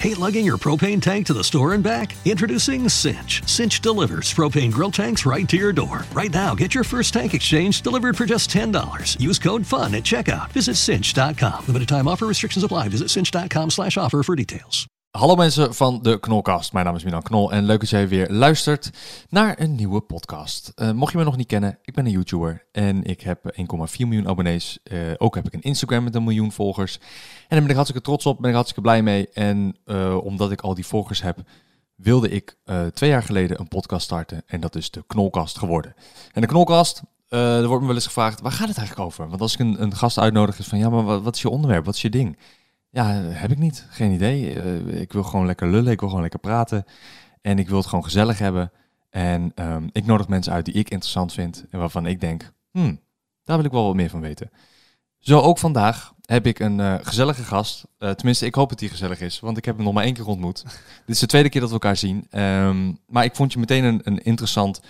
Hate lugging your propane tank to the store and back? Introducing Cinch. Cinch delivers propane grill tanks right to your door. Right now, get your first tank exchange delivered for just $10. Use code FUN at checkout. Visit cinch.com. Limited time offer restrictions apply. Visit cinch.com slash offer for details. Hallo mensen van de Knolkast. Mijn naam is Milan Knol en leuk dat jij weer luistert naar een nieuwe podcast. Uh, mocht je me nog niet kennen, ik ben een YouTuber en ik heb 1,4 miljoen abonnees. Uh, ook heb ik een Instagram met een miljoen volgers. En daar ben ik hartstikke trots op, ben ik hartstikke blij mee. En uh, omdat ik al die volgers heb, wilde ik twee jaar geleden een podcast starten en dat is de Knolkast geworden. En de Knolkast, er wordt me wel eens gevraagd, waar gaat het eigenlijk over? Want als ik een, een gast uitnodig is van, ja, maar wat, wat is je onderwerp, wat is je ding? Ja, heb ik niet. Geen idee. Uh, ik wil gewoon lekker lullen. Ik wil gewoon lekker praten. En ik wil het gewoon gezellig hebben. En um, ik nodig mensen uit die ik interessant vind. En waarvan ik denk, hmm, daar wil ik wel wat meer van weten. Zo ook vandaag heb ik een uh, gezellige gast. Uh, tenminste, ik hoop dat hij gezellig is. Want ik heb hem nog maar één keer ontmoet. Dit is de tweede keer dat we elkaar zien. Um, maar ik vond je meteen een, een interessant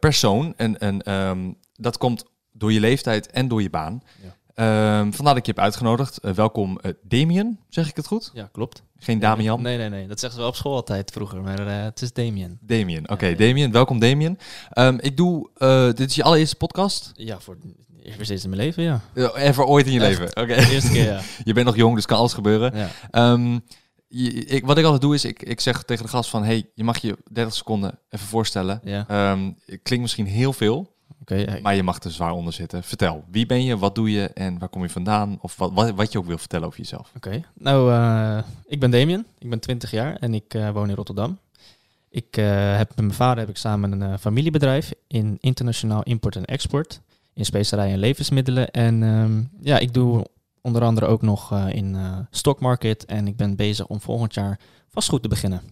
persoon. En, en um, dat komt door je leeftijd en door je baan. Ja. Um, vandaar dat ik je heb uitgenodigd. Uh, welkom uh, Damien, zeg ik het goed? Ja, klopt. Geen Damian? Nee, nee, nee. Dat zeggen ze wel op school altijd vroeger, maar uh, het is Damien. Damien, oké. Okay, ja, Damien, welkom Damien. Um, ik doe, dit is je allereerste podcast? Ja, voor eerst in mijn leven, ja. Even ooit in je leven, oké. Okay. Eerste keer, ja. je bent nog jong, dus kan alles gebeuren. Ja. Um, je, ik, wat ik altijd doe is, ik, ik zeg tegen de gast van... hey, je mag je 30 seconden even voorstellen. Ja. Um, klinkt misschien heel veel... Okay, maar je mag er zwaar onder zitten. Vertel, wie ben je, wat doe je en waar kom je vandaan? Of wat, wat, wat je ook wil vertellen over jezelf. Oké, okay. nou, uh, ik ben Damien, ik ben 20 jaar en ik uh, woon in Rotterdam. Ik uh, heb met mijn vader heb ik samen een familiebedrijf in internationaal import en export. In specerijen en levensmiddelen. En um, ja, ik doe onder andere ook nog in stockmarket. En ik ben bezig om volgend jaar vastgoed te beginnen.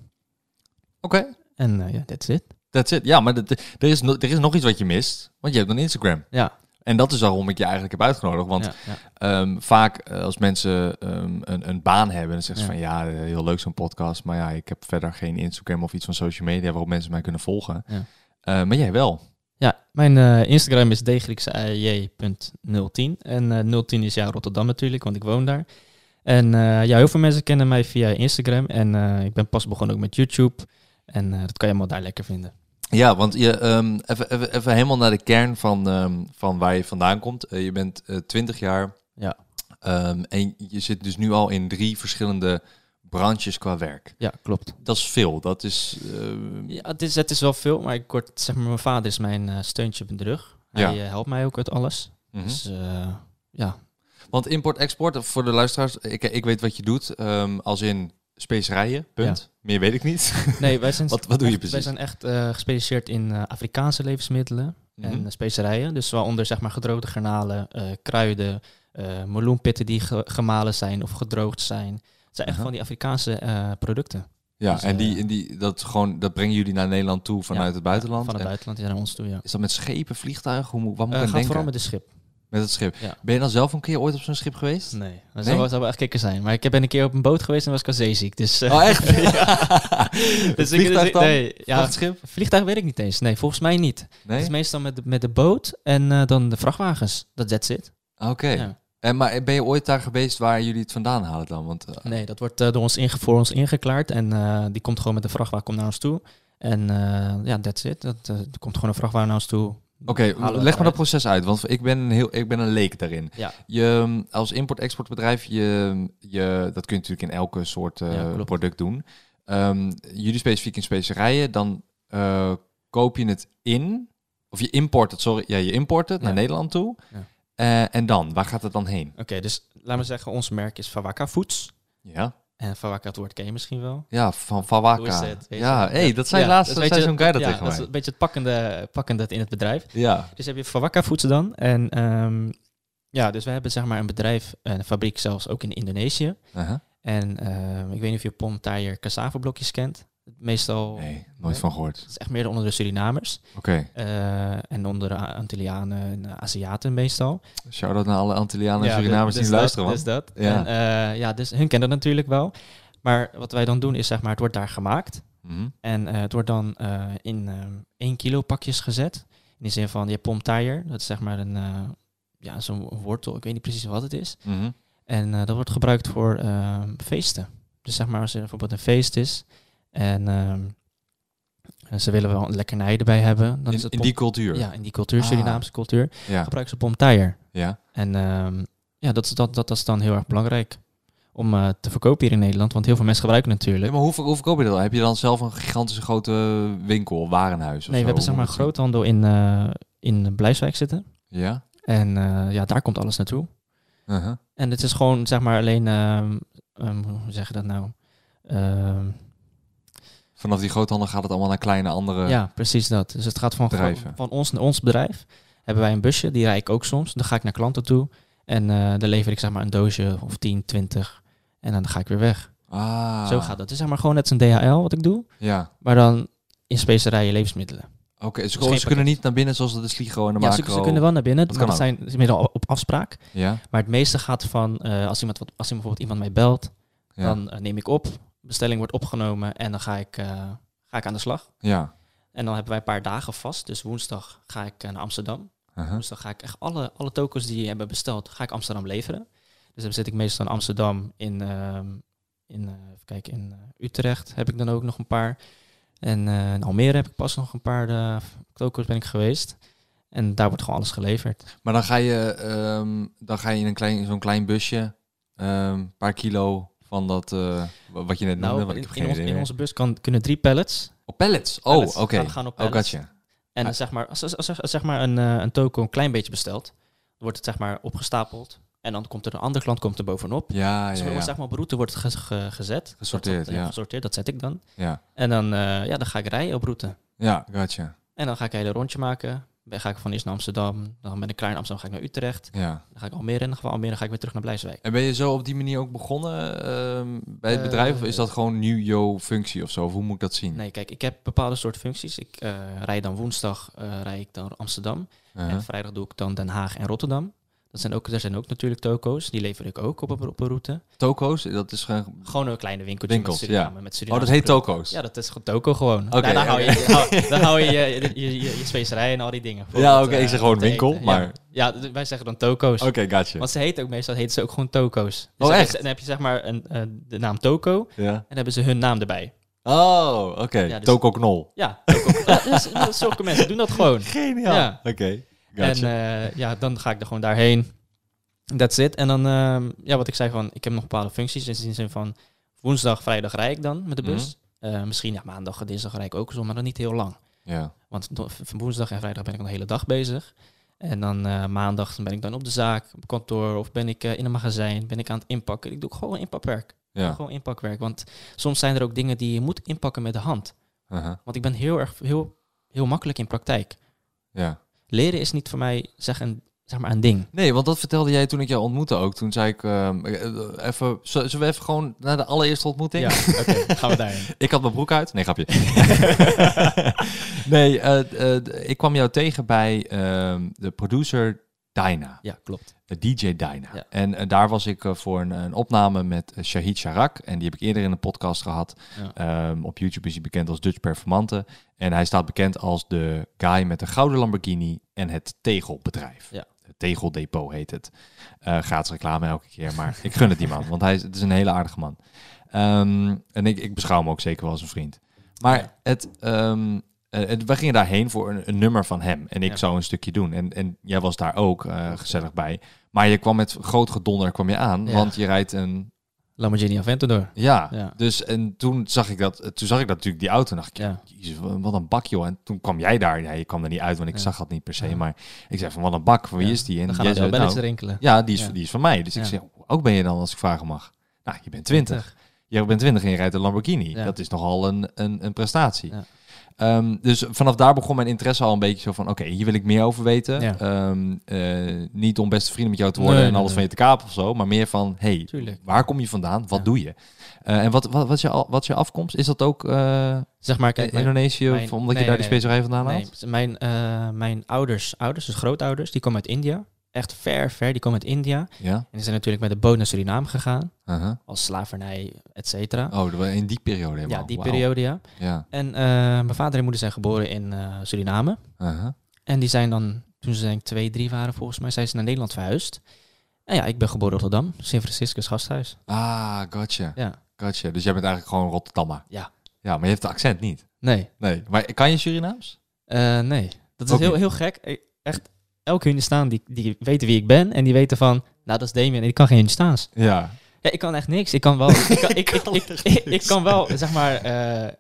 Oké. Okay. En ja, yeah, that's it. That's it. Ja, maar er, is er is nog iets wat je mist. Want je hebt een Instagram. Ja. En dat is waarom ik je eigenlijk heb uitgenodigd. Want ja, ja. Um, vaak uh, als mensen um, een, een baan hebben, dan zeggen ze ja. van ja, heel leuk zo'n podcast. Maar ja, ik heb verder geen Instagram of iets van social media waarop mensen mij kunnen volgen. Uh, maar jij wel. Ja, mijn uh, Instagram is dgriekseij.010. En uh, 010 is ja Rotterdam natuurlijk, want ik woon daar. En ja, heel veel mensen kennen mij via Instagram. En ik ben pas begonnen ook met YouTube. En dat kan je allemaal daar lekker vinden. Ja, want je, um, even, even, even helemaal naar de kern van, um, van waar je vandaan komt. Uh, je bent uh, 20 jaar. Ja. Um, en je zit dus nu al in drie verschillende branches qua werk. Ja, klopt. Dat is veel. Dat is. Ja, het is, het is wel veel, maar ik kort zeg maar, mijn vader is mijn uh, steuntje op de rug. Hij ja. helpt mij ook uit alles. Mm -hmm. Dus ja. Want import-export, voor de luisteraars, ik, ik weet wat je doet. als in specerijen, punt. Ja. Meer weet ik niet. Nee, wij zijn, wat, wat doe je echt, precies? Wij zijn echt uh, gespecialiseerd in uh, Afrikaanse levensmiddelen mm -hmm. en uh, specerijen. Dus waaronder zeg maar gedroogde garnalen, kruiden, meloenpitten die ge gemalen zijn of gedroogd zijn. Het zijn echt -huh. van die Afrikaanse producten. Ja, dus, en, die, en die, dat, gewoon, dat brengen jullie naar Nederland toe vanuit ja, het buitenland? Van het buitenland, ja, naar ons toe, ja. Is dat met schepen, vliegtuigen? Hoe, wat moet ik denken? vooral met de schip. Met het schip. Ja. Ben je dan zelf een keer ooit op zo'n schip geweest? Nee, dat nee? zou, zou wel echt kikker zijn. Maar ik ben een keer op een boot geweest en was ik al zeeziek. Dus, uh, oh, echt? dus vliegtuig ik, dan? Nee, ja, Vrachtschip? Vliegtuig weet ik niet eens. Nee, volgens mij niet. Nee? Het is meestal met de, met de boot en uh, dan de vrachtwagens. Dat that's it. Oké. Okay. Ja. En maar ben je ooit daar geweest waar jullie het vandaan halen dan? Want, uh... Nee, dat wordt door ons inge voor ons ingeklaard. En die komt gewoon met de vrachtwagen komt naar ons toe. En ja, that's it. Dat, er komt gewoon een vrachtwagen naar ons toe. Oké, okay, leg maar dat proces uit, want ik ben een, heel, ik ben een leek daarin. Ja. Je, als import-exportbedrijf, je, je, dat kun je natuurlijk in elke soort uh, ja, product doen. Um, jullie specifiek in specerijen, dan uh, koop je het in, of je import het, sorry, ja, je import het ja. naar Nederland toe. Uh, en dan, waar gaat het dan heen? Oké, okay, dus laten we zeggen, ons merk is Fawaka Foods. Ja. En Fawaka, het woord ken je misschien wel. Ja, van Fawaka. Het, ja, hé, hey, dat zijn ja, laatst, dat zei zo'n guy dat ja, tegen mij. Dat is een beetje het pakkende, pakkende in het bedrijf. Ja. Dus heb je Fawaka Foods dan. En um, ja, dus we hebben zeg maar een bedrijf, een fabriek zelfs ook in Indonesië. Uh -huh. En uh, ik weet niet of je Pom Tire cassava blokjes kent. Meestal... Nee, nooit van gehoord. Het is echt meer onder de Surinamers. Oké. Okay. Uh, en onder de Antillianen en Aziaten meestal. Shout-out naar alle Antillianen en ja, Surinamers dus die luisteren, man. Dus dat. Ja. En, uh, ja, dus hun kennen dat natuurlijk wel. Maar wat wij dan doen is, zeg maar, het wordt daar gemaakt. Mm -hmm. En uh, het wordt dan in 1 kilo pakjes gezet. In de zin van, je pomtire, dat is zeg maar een, ja, zo'n wortel, ik weet niet precies wat het is. Mm -hmm. En dat wordt gebruikt voor feesten. Dus zeg maar als er bijvoorbeeld een feest is en ehm, ze willen wel een lekkernij erbij hebben. Dan is In, het in die cultuur. ja, in die cultuur, Ah. Surinaamse cultuur, Ja. gebruiken ze pomtaier. ja. En ehm, ja, dat is, dat, dat is dan heel erg belangrijk om eh, te verkopen hier in Nederland. Want heel veel mensen gebruiken Ja, natuurlijk. maar hoe, hoe verkoop je dat? Heb je dan zelf een gigantische grote winkel, warenhuis? Of nee, we hebben zeg maar een groothandel in, eh in Blijswijk zitten. Ja? En eh, ja, daar komt alles naartoe. Uh-huh. En het is gewoon zeg maar alleen, ehm, hoe zeg je dat nou? Vanaf die groothandel gaat het allemaal naar kleine andere... ja, precies dat. Dus het gaat van, Bedrijven. van ons naar ons bedrijf. Hebben wij een busje, die rijd ik ook soms. Dan ga ik naar klanten toe. En eh dan lever ik zeg maar een doosje of 10, 20. En dan ga ik weer weg. Ah. Zo gaat dat. Het is zeg maar gewoon net een DHL wat ik doe. Ja. Maar dan in specerijen levensmiddelen. Oké, ze, is geen ze kunnen niet naar binnen zoals de Sligo en de Ja, ze, Macro. ze kunnen wel naar binnen. Dat maar dat zijn middel op afspraak. Ja? Maar het meeste gaat van eh, als, iemand wat, als iemand bijvoorbeeld iemand mij belt, Ja. dan eh, neem ik op. Bestelling wordt opgenomen en dan ga ik, eh, ga ik aan de slag. ja. En dan hebben wij een paar dagen vast. Dus woensdag ga ik eh, naar Amsterdam. Uh-huh. Woensdag ga ik echt alle, alle tokens die je hebben besteld, ga ik Amsterdam leveren. Dus dan zit ik meestal in Amsterdam, in, ehm, in, eh, even kijken, in Utrecht heb ik dan ook nog een paar. En in Almere heb ik pas nog een paar tokens ben ik geweest. En daar wordt gewoon alles geleverd. Maar dan ga je, ehm, dan ga je in een klein, zo'n klein busje, een paar kilo van dat, eh, wa- wat je net noemde. Nou, want in, ik heb in, geen ons- idee in onze bus kan, kunnen drie pallets. Oh, pallets. Oh, oké. Gaan- gaan op Oh, pallets. gotcha. En Ah. dan zeg maar, als, als, als, als zeg maar een, eh, een toko een klein beetje besteld, dan wordt het zeg maar opgestapeld. En dan komt er een andere klant komt er bovenop. Ja, Dus ja, zeg maar op route wordt het ge- ge- gezet. Gesorteerd, dat, ja. Gesorteerd, dat zet ik dan. Ja, En dan, eh, ja, dan ga ik rijden op route. ja gotcha. En dan ga ik een hele rondje maken. Dan ga ik van eerst naar Amsterdam. Dan ben ik klaar in Amsterdam, ga ik naar Utrecht. Ja. Dan ga ik Almere. En dan van Almere ga ik weer terug naar Blijswijk. En ben je zo op die manier ook begonnen ehm, bij het Eh, bedrijf? Of is dat gewoon nu jouw functie of zo? Of hoe moet ik dat zien? Nee, kijk, ik heb bepaalde soort functies. Ik eh rijd dan woensdag eh rijd ik dan Amsterdam. En vrijdag doe ik dan Den Haag en Rotterdam. Dat zijn ook, er zijn ook natuurlijk toko's. Die lever ik ook op, een- op een route. Toko's, dat is gewoon... Gewoon een kleine winkeltje Winkels, met Suriname. ja. Met Oh, dat heet toko's? Ja, dat is gewoon toko gewoon. Oké, Nou, dan, hou je, dan, hou, je je, je, je, je specerijen en al die dingen. Ja, oké, ik eh, zeg gewoon winkel, Ja. maar- Ja, wij zeggen dan toko's. Oké, gotcha. Want ze heten ook meestal heten ze ook gewoon toko's. Dus Oh, dan- echt? Dan heb je zeg maar een, eh, de naam toko en Ja. dan hebben ze hun naam erbij. Oh, oké. Ja, dus- Toko Knol. Ja, toko. ja, dus- dus zulke mensen doen dat gewoon. Geniaal. Oké, gotcha. En eh, ja, dan ga ik er gewoon daarheen. That's it. En dan, ehm, ja, wat ik zei van, ik heb nog bepaalde functies. In de zin van, woensdag, vrijdag rijd ik dan met de bus. Eh, misschien, ja, maandag, dinsdag rijd ik ook zo, maar dan niet heel lang. ja. Want van woensdag en vrijdag ben ik de hele dag bezig. En dan eh, maandag ben ik dan op de zaak, op kantoor, of ben ik in een magazijn, ben ik aan het inpakken. Ik doe gewoon inpakwerk. Ja. Gewoon inpakwerk. Want soms zijn er ook dingen die je moet inpakken met de hand. Want ik ben heel erg, heel, heel makkelijk in praktijk. ja. Leren is niet voor mij, zeg, een, zeg maar, een ding. Nee, want dat vertelde jij toen ik jou ontmoette ook. Toen zei ik, ehm, eh, even, z- zullen we even gewoon naar de allereerste ontmoeting? Ja, oké, gaan we daarheen. Ik had mijn broek uit. Nee, grapje. nee, eh, eh, ik kwam jou tegen bij ehm, de producer Dyna. Ja, klopt. de DJ Dyna. Ja. En eh, daar was ik eh, voor een, een opname met eh, Shahid Sharak. En die heb ik eerder in een podcast gehad. Ja. Ehm, op YouTube is hij bekend als Dutch Performante. En hij staat bekend als de guy met de gouden Lamborghini en het tegelbedrijf. Ja. Het tegeldepot heet het. Eh gratis reclame elke keer, maar ik gun het die man. Want hij is, het is een hele aardige man. Ehm, en ik, ik beschouw hem ook zeker wel als een vriend. Maar Ja. het, ehm, eh, het, we gingen daarheen voor een, een nummer van hem. En ik Ja. zou een stukje doen. En, en jij was daar ook eh, gezellig bij. Maar je kwam met groot gedonder kwam je aan. Ja. Want je rijdt een... Lamborghini Aventador. Ja, Ja. dus en toen zag ik dat, toen zag ik dat natuurlijk die auto en dacht ik, jezus, wat een bak joh. En toen kwam jij daar, ja, je kwam er niet uit, want ik zag dat niet per se. Maar ik zei van, wat een bak, van wie is die? En Dan gaan belletjes nou, rinkelen. ja, die is, die is van mij. Dus ik zei, oud ben je dan als ik vragen mag? Nou, je bent 20. Je bent 20 en je rijdt een Lamborghini. Dat is nogal een, een, een prestatie. Ehm, dus vanaf daar begon mijn interesse al een beetje zo van... oké, hier wil ik meer over weten. Ja. Ehm, eh, niet om beste vrienden met jou te worden Nee, en nee, alles nee. van je te kapen of zo... maar meer van, hey, Tuurlijk. waar kom je vandaan? Wat Ja. doe je? Eh, en wat, wat, wat, is je, wat is je afkomst? Is dat ook eh, Zeg maar, kijk, mijn, Indonesië? mijn- of omdat nee, je daar nee, die specerij vandaan nee, haalt? mijn, eh, mijn ouders, ouders, dus grootouders, die komen uit India. Echt ver, ver, die komen uit India. Ja. En die zijn natuurlijk met de boot naar Suriname gegaan. Uh-huh. Als slavernij, et cetera. Oh, in die periode helemaal. ja, die periode, ja. Ja. En eh, mijn vader en moeder zijn geboren in eh, Suriname. Uh-huh. En die zijn dan, toen ze denk twee, drie waren volgens mij, zijn ze naar Nederland verhuisd. En ja, ik ben geboren in Rotterdam, Sint Franciscus gasthuis. Ah, gotcha. Ja. Gotcha. Dus jij bent eigenlijk gewoon Rotterdammer. Ja. Ja, maar je hebt de accent niet. Nee, Nee. Maar kan je Surinaams? Eh, nee. Dat is heel, heel gek. Ik- Echt, elke Hindustaans die, die weten wie ik ben en die weten van, nou dat is Damien en ik kan geen Hindustaans. Ja. Ja, ik kan echt niks. Ik kan wel, ik kan, ik, ik, ik, kan wel, zeg maar, eh,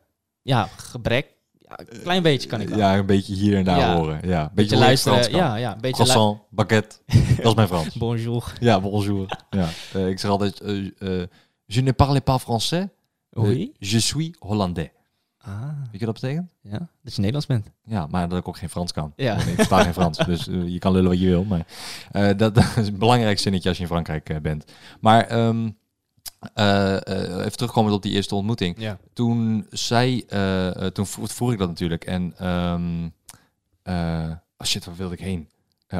ja, gebrek, ja, een klein beetje kan ik wel. Ja, een beetje hier en daar Ja. horen. Ja, een beetje, beetje luisteren, ja, ja, een beetje Croissant, baguette. dat is mijn Frans. Bonjour. Ja, bonjour. Ja. Eh, ik zeg altijd, eh, je ne parle pas français. Oui. je suis hollandais. Ah, Weet je wat dat betekent? ja, dat je Nederlands bent. Ja, maar dat ik ook geen Frans kan. Ja. Ik versta geen Frans, dus eh, je kan lullen wat je wil. Maar eh, dat, dat is een belangrijk zinnetje als je in Frankrijk eh, bent. Maar eh, even terugkomen op die eerste ontmoeting. Ja. Toen zij, toen vroeg ik dat natuurlijk. En, oh shit, waar wilde ik heen?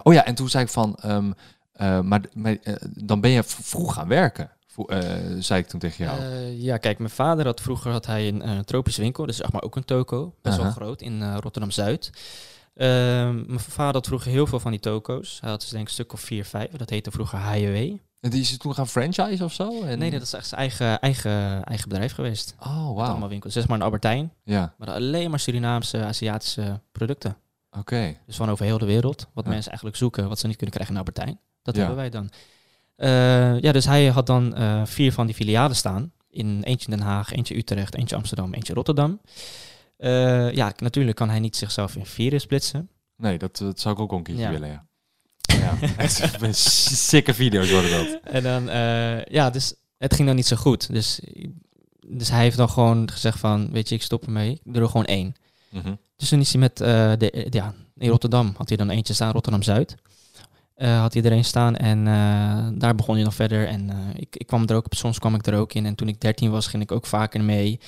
Oh ja, en toen zei ik van, ehm, eh, maar, maar dan ben je vroeg gaan werken. Eh, zei ik toen tegen jou. Eh, ja, kijk, mijn vader had vroeger had hij een, eh, tropische winkel, dus zeg maar ook een toko, best wel groot in eh, Rotterdam-Zuid. Ehm, mijn vader had vroeger heel veel van die toko's. Hij had dus denk ik een stuk of vier, vijf. Dat heette vroeger HJW. en die is toen gaan franchise of zo? En... Nee, dat is echt zijn eigen, eigen, eigen bedrijf geweest. Oh, wauw. allemaal winkels. Zeg maar een Albertijn, Ja, maar alleen maar Surinaamse, Aziatische producten. oké. Dus van over heel de wereld. Wat Ja. mensen eigenlijk zoeken, wat ze niet kunnen krijgen in Albertijn. Dat Ja. hebben wij dan. Eh, ja, dus hij had dan eh, vier van die filialen staan. In eentje Den Haag, eentje Utrecht, eentje Amsterdam, eentje Rotterdam. Eh, ja, natuurlijk kan hij niet zichzelf in vieren splitsen. Nee, dat, dat zou ik ook een keertje Ja. willen, ja. Ja, echt sikke video's worden dat. En dan, ja, dus het ging dan niet zo goed. Dus, dus hij heeft dan gewoon gezegd van, weet je, ik stop ermee. Ik doe er gewoon één. Mhm. Dus toen is hij met, de, ja, in Rotterdam had hij dan eentje staan, Rotterdam-Zuid. Eh, had hij er een staan en eh, daar begon hij nog verder. En eh, ik, ik kwam er ook, soms kwam ik er ook in. En toen ik 13 was, ging ik ook vaker mee.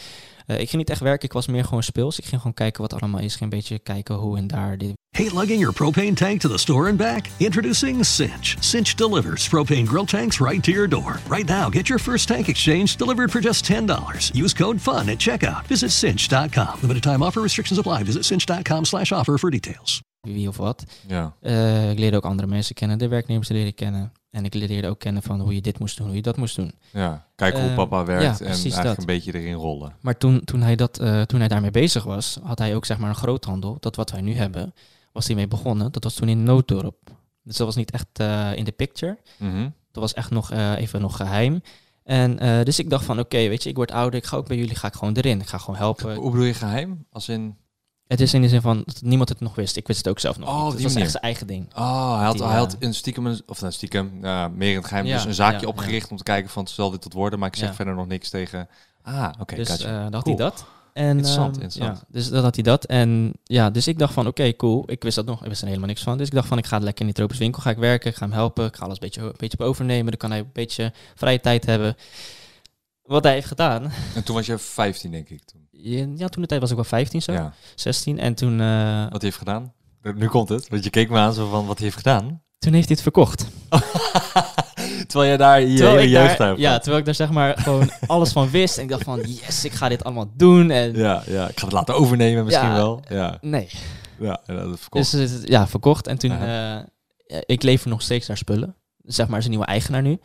Ik ging niet echt werken, ik was meer gewoon speels. Ik ging gewoon kijken wat allemaal is. Ging een beetje kijken hoe en daar. Dit. Lugging your propane tank to the store and back? Introducing Cinch. Cinch delivers propane grill tanks right to your door. Right now, get your first tank exchange delivered for just $10. Use code FUN at checkout. Visit cinch.com. Limited time offer restrictions apply. Visit cinch.com slash offer for details. Wie of wat. Ja, Eh, ik leerde ook andere mensen kennen, de werknemers leren kennen. En ik leerde ook kennen van hoe je dit moest doen, hoe je dat moest doen. ja. Kijken hoe Eh, papa werkt ja, en eigenlijk dat. een beetje erin rollen. Maar toen, toen, hij dat, eh, toen hij daarmee bezig was, had hij ook zeg maar een groothandel. Dat wat wij nu hebben, was hij mee begonnen. Dat was toen in Nooddorp. Dus dat was niet echt in de picture. Mhm. Dat was echt nog even nog geheim. En dus ik dacht van, oké, weet je, ik word ouder. Ik ga ook bij jullie, ga ik gewoon erin. Ik ga gewoon helpen. Hoe bedoel je geheim? Als in... Het is in de zin van, dat niemand het nog wist. Ik wist het ook zelf nog Oh, niet. Het was manier. echt zijn eigen ding. Oh, hij had, Die, hij eh, had een stiekem, een- of nou, stiekem, ja, meer in het geheim, Ja, dus een zaakje ja, opgericht om te kijken van, zal dit tot worden, maar ik zeg verder nog niks tegen... Ah, oké, dus gotcha. eh, dan had Cool. hij dat. En, Interessant, ehm, interessant. Ja, dus dat had hij dat. En ja, dus ik dacht van, oké, cool. Ik wist dat nog. Ik wist er helemaal niks van. Dus ik dacht van, ik ga lekker in die tropische winkel. Ga ik werken. Ik ga hem helpen. Ik ga alles een beetje, een beetje overnemen. Dan kan hij een beetje vrije tijd hebben. Wat hij heeft gedaan. En toen was je 15, denk ik. Ja, toen de tijd was ik wel 15 zo. Ja. 16. En toen, eh, Wat hij heeft gedaan? Nu komt het, want je keek me aan zo van, wat hij heeft gedaan? toen heeft hij het verkocht. Terwijl jij daar je terwijl hele jeugd daar, hebt. ja, terwijl ik daar zeg maar gewoon alles van wist. En ik dacht van, yes, ik ga dit allemaal doen. En ja, ja, ik ga het laten overnemen misschien Ja. wel. Ja, nee. ja, dat verkocht. Dus het- ja, verkocht. En toen, eh, ik lever nog steeds naar spullen. Zeg maar, zijn nieuwe eigenaar nu.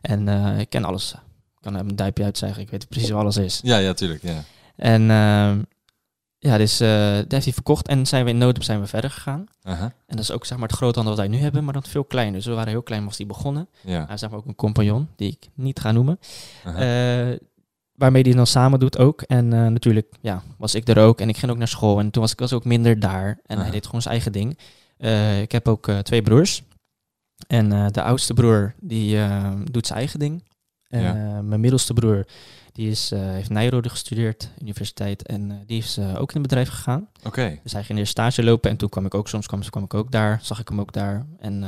En eh, ik ken alles. Ik kan hem een duimpje uitzeggen. Ik weet precies wat alles is. Ja, ja, tuurlijk. Ja. En ehm, ja, dus eh dat heeft hij verkocht. En zijn we in Noodop zijn we verder gegaan. En dat is ook zeg maar het groothandel wat wij nu hebben, maar dan veel kleiner. Dus we waren heel klein was die begonnen. Ja. Hij is zeg maar ook een compagnon, die ik niet ga noemen. Eh, waarmee hij dan samen doet ook. En eh, natuurlijk ja, was ik er ook. En ik ging ook naar school. En toen was ik was ook minder daar. En hij deed gewoon zijn eigen ding. Ik heb ook twee broers. En de oudste broer, die doet zijn eigen ding. En Ja. mijn middelste broer, die is, eh, heeft Nijrode gestudeerd, universiteit. En eh, die is eh, ook in het bedrijf gegaan. Oké. Dus hij ging eerst stage lopen. En toen kwam ik ook, soms kwam, kwam ik ook daar. Zag ik hem ook daar. En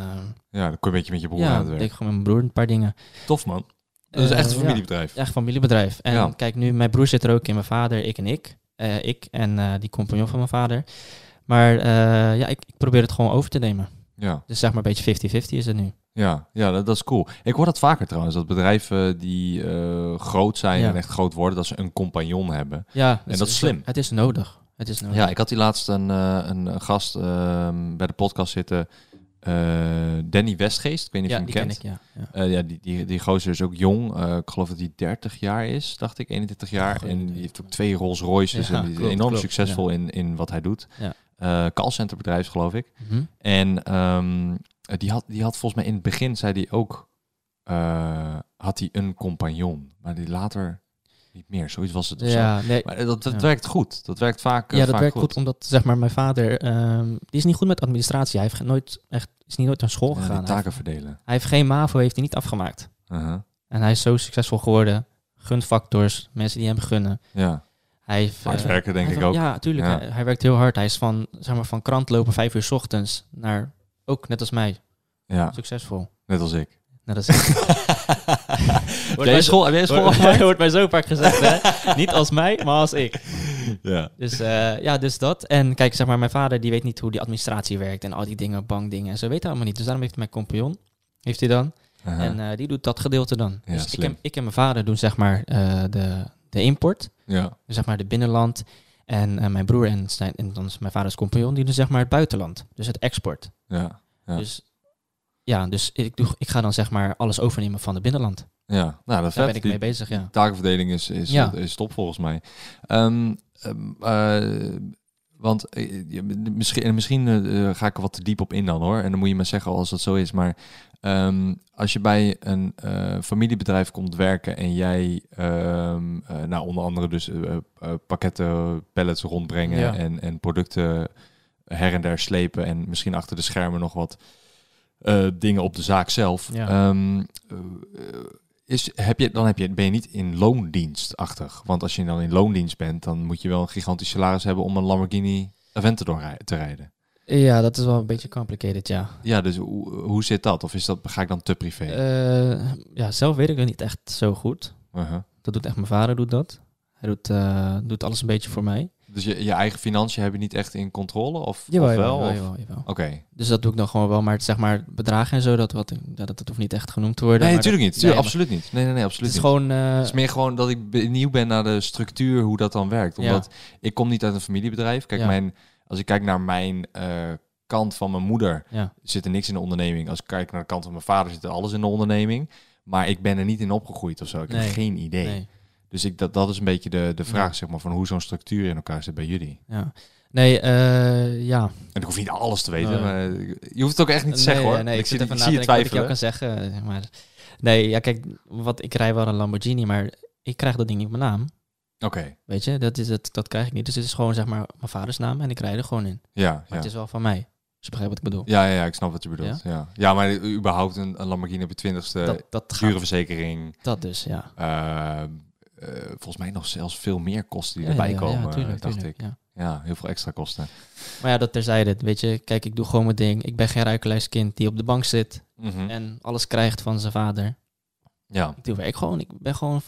Ja, dan kom je een beetje met je broer aan ja, het deed werk. ik gewoon met mijn broer een paar dingen. Tof, man. Dat is echt een ja. familiebedrijf. Echt familiebedrijf. En Ja. kijk, nu, mijn broer zit er ook in, mijn vader, ik en ik. Ik en die compagnon van mijn vader. Maar ja, ik, ik probeer het gewoon over te nemen. Ja, Dus zeg maar een beetje 50-50 is het nu. ja, ja dat, dat is cool. Ik hoor dat vaker trouwens, dat bedrijven die eh, groot zijn Ja. en echt groot worden, dat ze een compagnon hebben. Ja, En dat is slim. Het is nodig. Het is nodig. Ja, ik had die laatst een, eh, een, gast ehm, bij de podcast zitten. eh, Danny Westgeest. Ik weet niet Ja, of die je ken hem ik, kent. ja. ja. Eh, ja, die, die, die gozer is ook jong. Ik geloof dat hij 30 jaar is, dacht ik, 31 jaar. En die heeft ook twee Rolls Royces. Ja, en die is klopt, enorm klopt, succesvol in, in wat hij doet. Ja. Eh callcenter bedrijf, geloof ik. Mhm. En ehm, die, had, die had volgens mij in het begin, zei hij ook, eh, had hij een compagnon. Maar die later niet meer. Zoiets was het. Ja, nee, Maar dat, dat Ja. werkt goed. Dat werkt vaak, eh, ja, dat vaak werkt goed. omdat zeg maar mijn vader, ehm, die is niet goed met administratie. Hij heeft nooit echt, is niet nooit naar school Ja, gegaan. die Hij heeft- taken verdelen. Hij heeft geen MAVO, heeft hij niet afgemaakt. Uh-huh. En hij is zo succesvol geworden. Gunfactors, mensen die hem gunnen. Ja, Hij heeft, hard eh, werken denk hij ik ook. Ja, tuurlijk. Ja. Hij, hij werkt heel hard. Hij is van, zeg maar, van krant lopen vijf uur 's ochtends naar, ook net als mij, Ja, succesvol. net als ik. Net als ik. Heb jij school, heb jij school Wordt- afgemaakt? wordt mij zo vaak gezegd, hè? Niet als mij, maar als ik. Ja. Dus eh, ja, dus dat. En kijk, zeg maar, mijn vader die weet niet hoe die administratie werkt en al die dingen, bankdingen en zo weet hij allemaal niet. Dus daarom heeft hij mijn compagnon, heeft hij dan. En eh, die doet dat gedeelte dan. Ja, dus ik en, ik en mijn vader doen zeg maar eh, de, de import, ja. dus zeg maar de binnenland. En eh, mijn broer en, zijn, en dan is mijn vaders compagnon, die doen zeg maar het buitenland. Dus het export. Ja. Ja. Dus ja, dus ik, doe, ik ga dan zeg maar alles overnemen van het binnenland. Ja, nou, dat Daar ben ik mee bezig, ja. Takenverdeling is, is, Ja. is top volgens mij. Ehm, ehm, eh, want eh, je- misschien, en misschien eh, ga ik er wat te diep op in dan hoor. En dan moet je me zeggen als dat zo is. Maar ehm, als je bij een eh, familiebedrijf komt werken en jij, ehm, eh, nou onder andere dus eh, eh, pakketten, pallets rondbrengen Ja. en, en producten her en der slepen en misschien achter de schermen nog wat eh, dingen op de zaak zelf. Ja. Ehm, eh, is, heb je, dan heb je, ben je niet in loondienstachtig. Want als je dan in loondienst bent, dan moet je wel een gigantisch salaris hebben om een Lamborghini Aventador rij- te rijden. Ja, dat is wel een beetje complicated, ja. Ja, dus hoe, hoe zit dat? Of is dat, ga ik dan te privé? Eh, ja, zelf weet ik het niet echt zo goed. Uh-huh. Dat doet echt mijn vader, doet dat. Hij doet, eh, doet alles een beetje voor mij. Dus je, je eigen financiën heb je niet echt in controle? Of, Jawel, of wel? jawel. Oké. Dus dat doe ik dan gewoon wel. Maar het, zeg maar bedragen en zo, dat, wat, dat, dat hoeft niet echt genoemd te worden. Nee, natuurlijk niet. Tuurlijk, nee, absoluut niet. Nee, nee, nee, absoluut Het is niet. gewoon... eh, Het is meer gewoon dat ik benieuwd ben naar de structuur, hoe dat dan werkt. Ja. Omdat ik kom niet uit een familiebedrijf. Kijk, Ja. mijn, als ik kijk naar mijn eh, kant van mijn moeder, ja, zit er niks in de onderneming. Als ik kijk naar de kant van mijn vader, zit er alles in de onderneming. Maar ik ben er niet in opgegroeid of zo. Ik Nee. heb geen idee. nee. Dus ik, dat, dat is een beetje de, de vraag, Ja. zeg maar, van hoe zo'n structuur in elkaar zit bij jullie. Ja. Nee, eh, ja. En ik hoef niet alles te weten, maar je hoeft het ook echt niet te zeggen hoor. Nee, ik, ik, zit ik even zie na je te ik jou kan zeggen. Maar nee, ja, kijk, wat, ik rij wel een Lamborghini, maar ik krijg dat ding niet op mijn naam. Oké, Weet je, dat, is het, dat krijg ik niet. Dus het is gewoon zeg maar mijn vaders naam en ik rij er gewoon in. ja. Maar Ja. het is wel van mij. Als je begrijpt wat ik bedoel. Ja, ja, ja, ik snap wat je bedoelt. Ja, ja. maar überhaupt een, een Lamborghini op je twintigste, dat, dat dure gaat. verzekering. Dat dus, ja. eh, eh, volgens mij nog zelfs veel meer kosten die Ja, erbij ja, ja, komen, tuurlijk, dacht tuurlijk, ik. ja. Ja, heel veel extra kosten. Maar ja, dat terzijde. Weet je, kijk, ik doe gewoon mijn ding. Ik ben geen ruikeluiskind die op de bank zit Mhm. en alles krijgt van zijn vader. Ja, Ik doe werk gewoon. Ik ben gewoon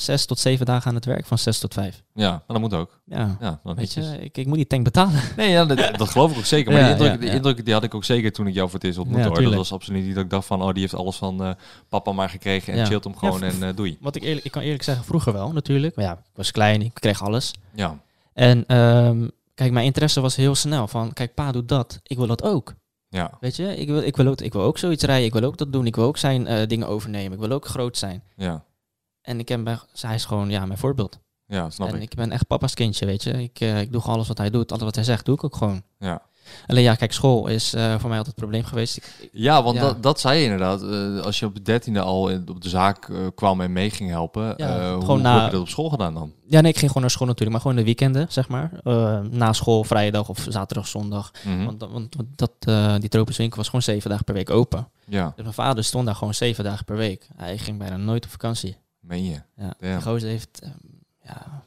zes tot zeven dagen aan het werk, van zes tot vijf. ja, maar dat moet ook. Ja, Ja, dan weet je, ik, ik moet die tank betalen. Nee, ja, dat, dat geloof ik ook zeker. Maar Ja, die, indruk, ja, die indruk die had ik ook zeker toen ik jou voor het eerst ontmoette. Hoor. Dat was absoluut niet dat ik dacht van, oh, die heeft alles van eh, papa maar gekregen en chillt hem gewoon en eh, doei. Wat ik eerlijk, ik kan eerlijk zeggen, vroeger wel natuurlijk. Maar ja, ik was klein, ik kreeg alles. Ja, En ehm, kijk, mijn interesse was heel snel van, kijk, pa doet dat, ik wil dat ook. ja, Weet je, ik wil, ik wil, ook, ik wil ook zoiets rijden, ik wil ook dat doen, ik wil ook zijn eh, dingen overnemen, ik wil ook groot zijn. ja, En ik heb, bij- hij is gewoon ja, mijn voorbeeld. ja, snap en ik. ik ben echt papa's kindje, weet je. Ik, eh, ik doe gewoon alles wat hij doet, alles wat hij zegt, doe ik ook gewoon. Ja. Alleen ja, kijk, school is eh, voor mij altijd het probleem geweest. Ik, Ja, want Ja. Dat, dat zei je inderdaad. Eh, als je op de dertiende al in- op de zaak kwam en mee ging helpen, Ja, hoe, gewoon hoe na- heb je dat op school gedaan dan? ja, nee, ik ging gewoon naar school natuurlijk, maar gewoon de weekenden, zeg maar. Na school, vrijdag of zaterdag, zondag. Mhm. Want, want, want dat, die tropische winkel was gewoon zeven dagen per week open. Ja, Dus mijn vader stond daar gewoon zeven dagen per week. Hij ging bijna nooit op vakantie. Meen je. Ja, Ja. die gozer heeft... ehm, ja,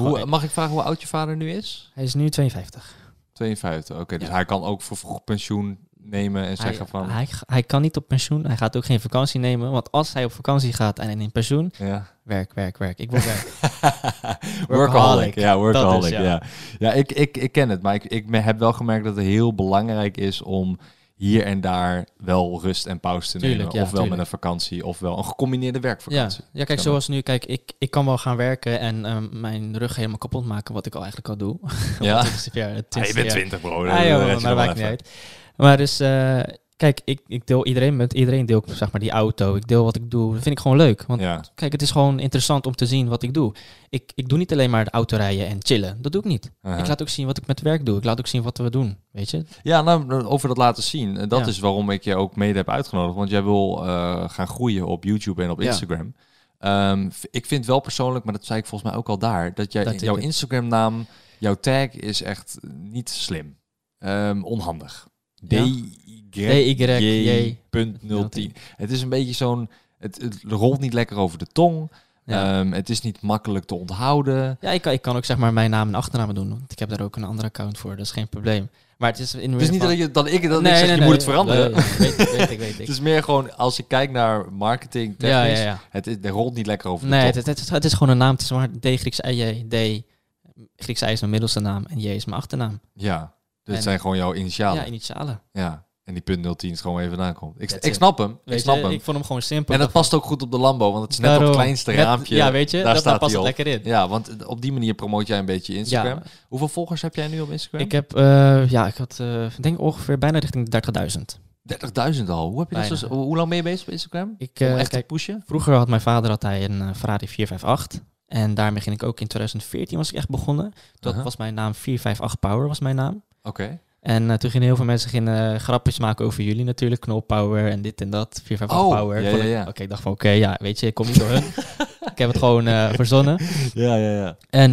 Hoe, mag ik vragen hoe oud je vader nu is? hij is nu 52. 52, oké. dus Ja. hij kan ook voor vroeg pensioen nemen en zeggen van... Hij, hij kan niet op pensioen. Hij gaat ook geen vakantie nemen. Want als hij op vakantie gaat en in pensioen... ja. Werk, werk, werk. Ik wil werk. workaholic. Ja, workaholic. Is, ja. ja. Ja, ik, ik, ik ken het. Maar ik, ik heb wel gemerkt dat het heel belangrijk is om hier en daar wel rust en pauze te nemen. Tuurlijk, ja, ofwel met een vakantie, ofwel een gecombineerde werkvakantie. ja, kijk, zoals nu. Kijk, ik, ik kan wel gaan werken en ehm, mijn rug helemaal kapot maken. Wat ik al eigenlijk al doe. Ja. Is, ja, Ah, je bent. 20 bro. Ah, joh, maar dat maakt niet uit. Maar dus, eh, kijk, ik, ik deel iedereen met iedereen deel ik zeg maar die auto. Ik deel wat ik doe. Dat vind ik gewoon leuk. Want Ja. kijk, het is gewoon interessant om te zien wat ik doe. Ik, ik doe niet alleen maar de auto rijden en chillen. Dat doe ik niet. Uh-huh. Ik laat ook zien wat ik met werk doe. Ik laat ook zien wat we doen. Weet je? Ja, nou, over dat laten zien. eh, Dat Ja. is waarom ik je ook mede heb uitgenodigd. Want jij wil eh, gaan groeien op YouTube en op. Instagram. Ehm, ik vind wel persoonlijk, maar dat zei ik volgens mij ook al daar, dat jij, Dat jouw Instagram-naam, jouw tag is echt niet slim. Ehm, onhandig. Ja. DY J.010. Het is een beetje zo'n... Het, het rolt niet lekker over de tong. Ja. Ehm, het is niet makkelijk te onthouden. Ja, ik kan, ik kan ook zeg maar mijn naam en achternaam doen. Want ik heb daar ook een ander account voor. Dat is geen probleem. Maar het is in Het is niet van- dat, je, dat ik, dat Nee, ik zeg, nee, je nee, moet het veranderen. nee, weet ik, weet ik, weet ik. Het is meer gewoon, als je kijkt naar marketing technisch, ja, ja. Het, is- het rolt niet lekker over de Nee, top. het, het, het, het is gewoon een naam. Het is maar D, Grieks I, J, D. Grieks I is mijn middelste naam en J is mijn achternaam. Ja, dit zijn gewoon jouw initialen. Ja, Ja, initialen. En die punt 010 is gewoon even vandaan komt. Ik, snap hem. Ik snap je, hem. ik vond hem gewoon simpel. en dat past ook goed op de Lambo, want het is net Daarom. op het kleinste Net- raampje. Ja, weet je, daar dat, staat past het lekker in. Ja, want op die manier promoot jij een beetje Instagram. Ja, Hoeveel volgers heb jij nu op Instagram? ik heb, eh, ja, ik had, eh, denk ongeveer bijna richting de 30.000. 30.000 al. Hoe, heb je dat zo, hoe lang ben je bezig op Instagram? Ik, eh, echt kijk, pushen? vroeger had mijn vader had hij een eh, Ferrari 458. En daarmee ging ik ook in 2014 was ik echt begonnen. Dat was mijn naam 458 Power was mijn naam. Oké. En eh, toen gingen heel veel mensen gingen, eh, grapjes maken over jullie natuurlijk. Knol Power en dit en dat. 458 Oh, Power. ja. Oké, ik dacht van oké, ja, weet je, ik kom niet door hun. ik heb het gewoon eh, verzonnen. Ja, ja, ja. En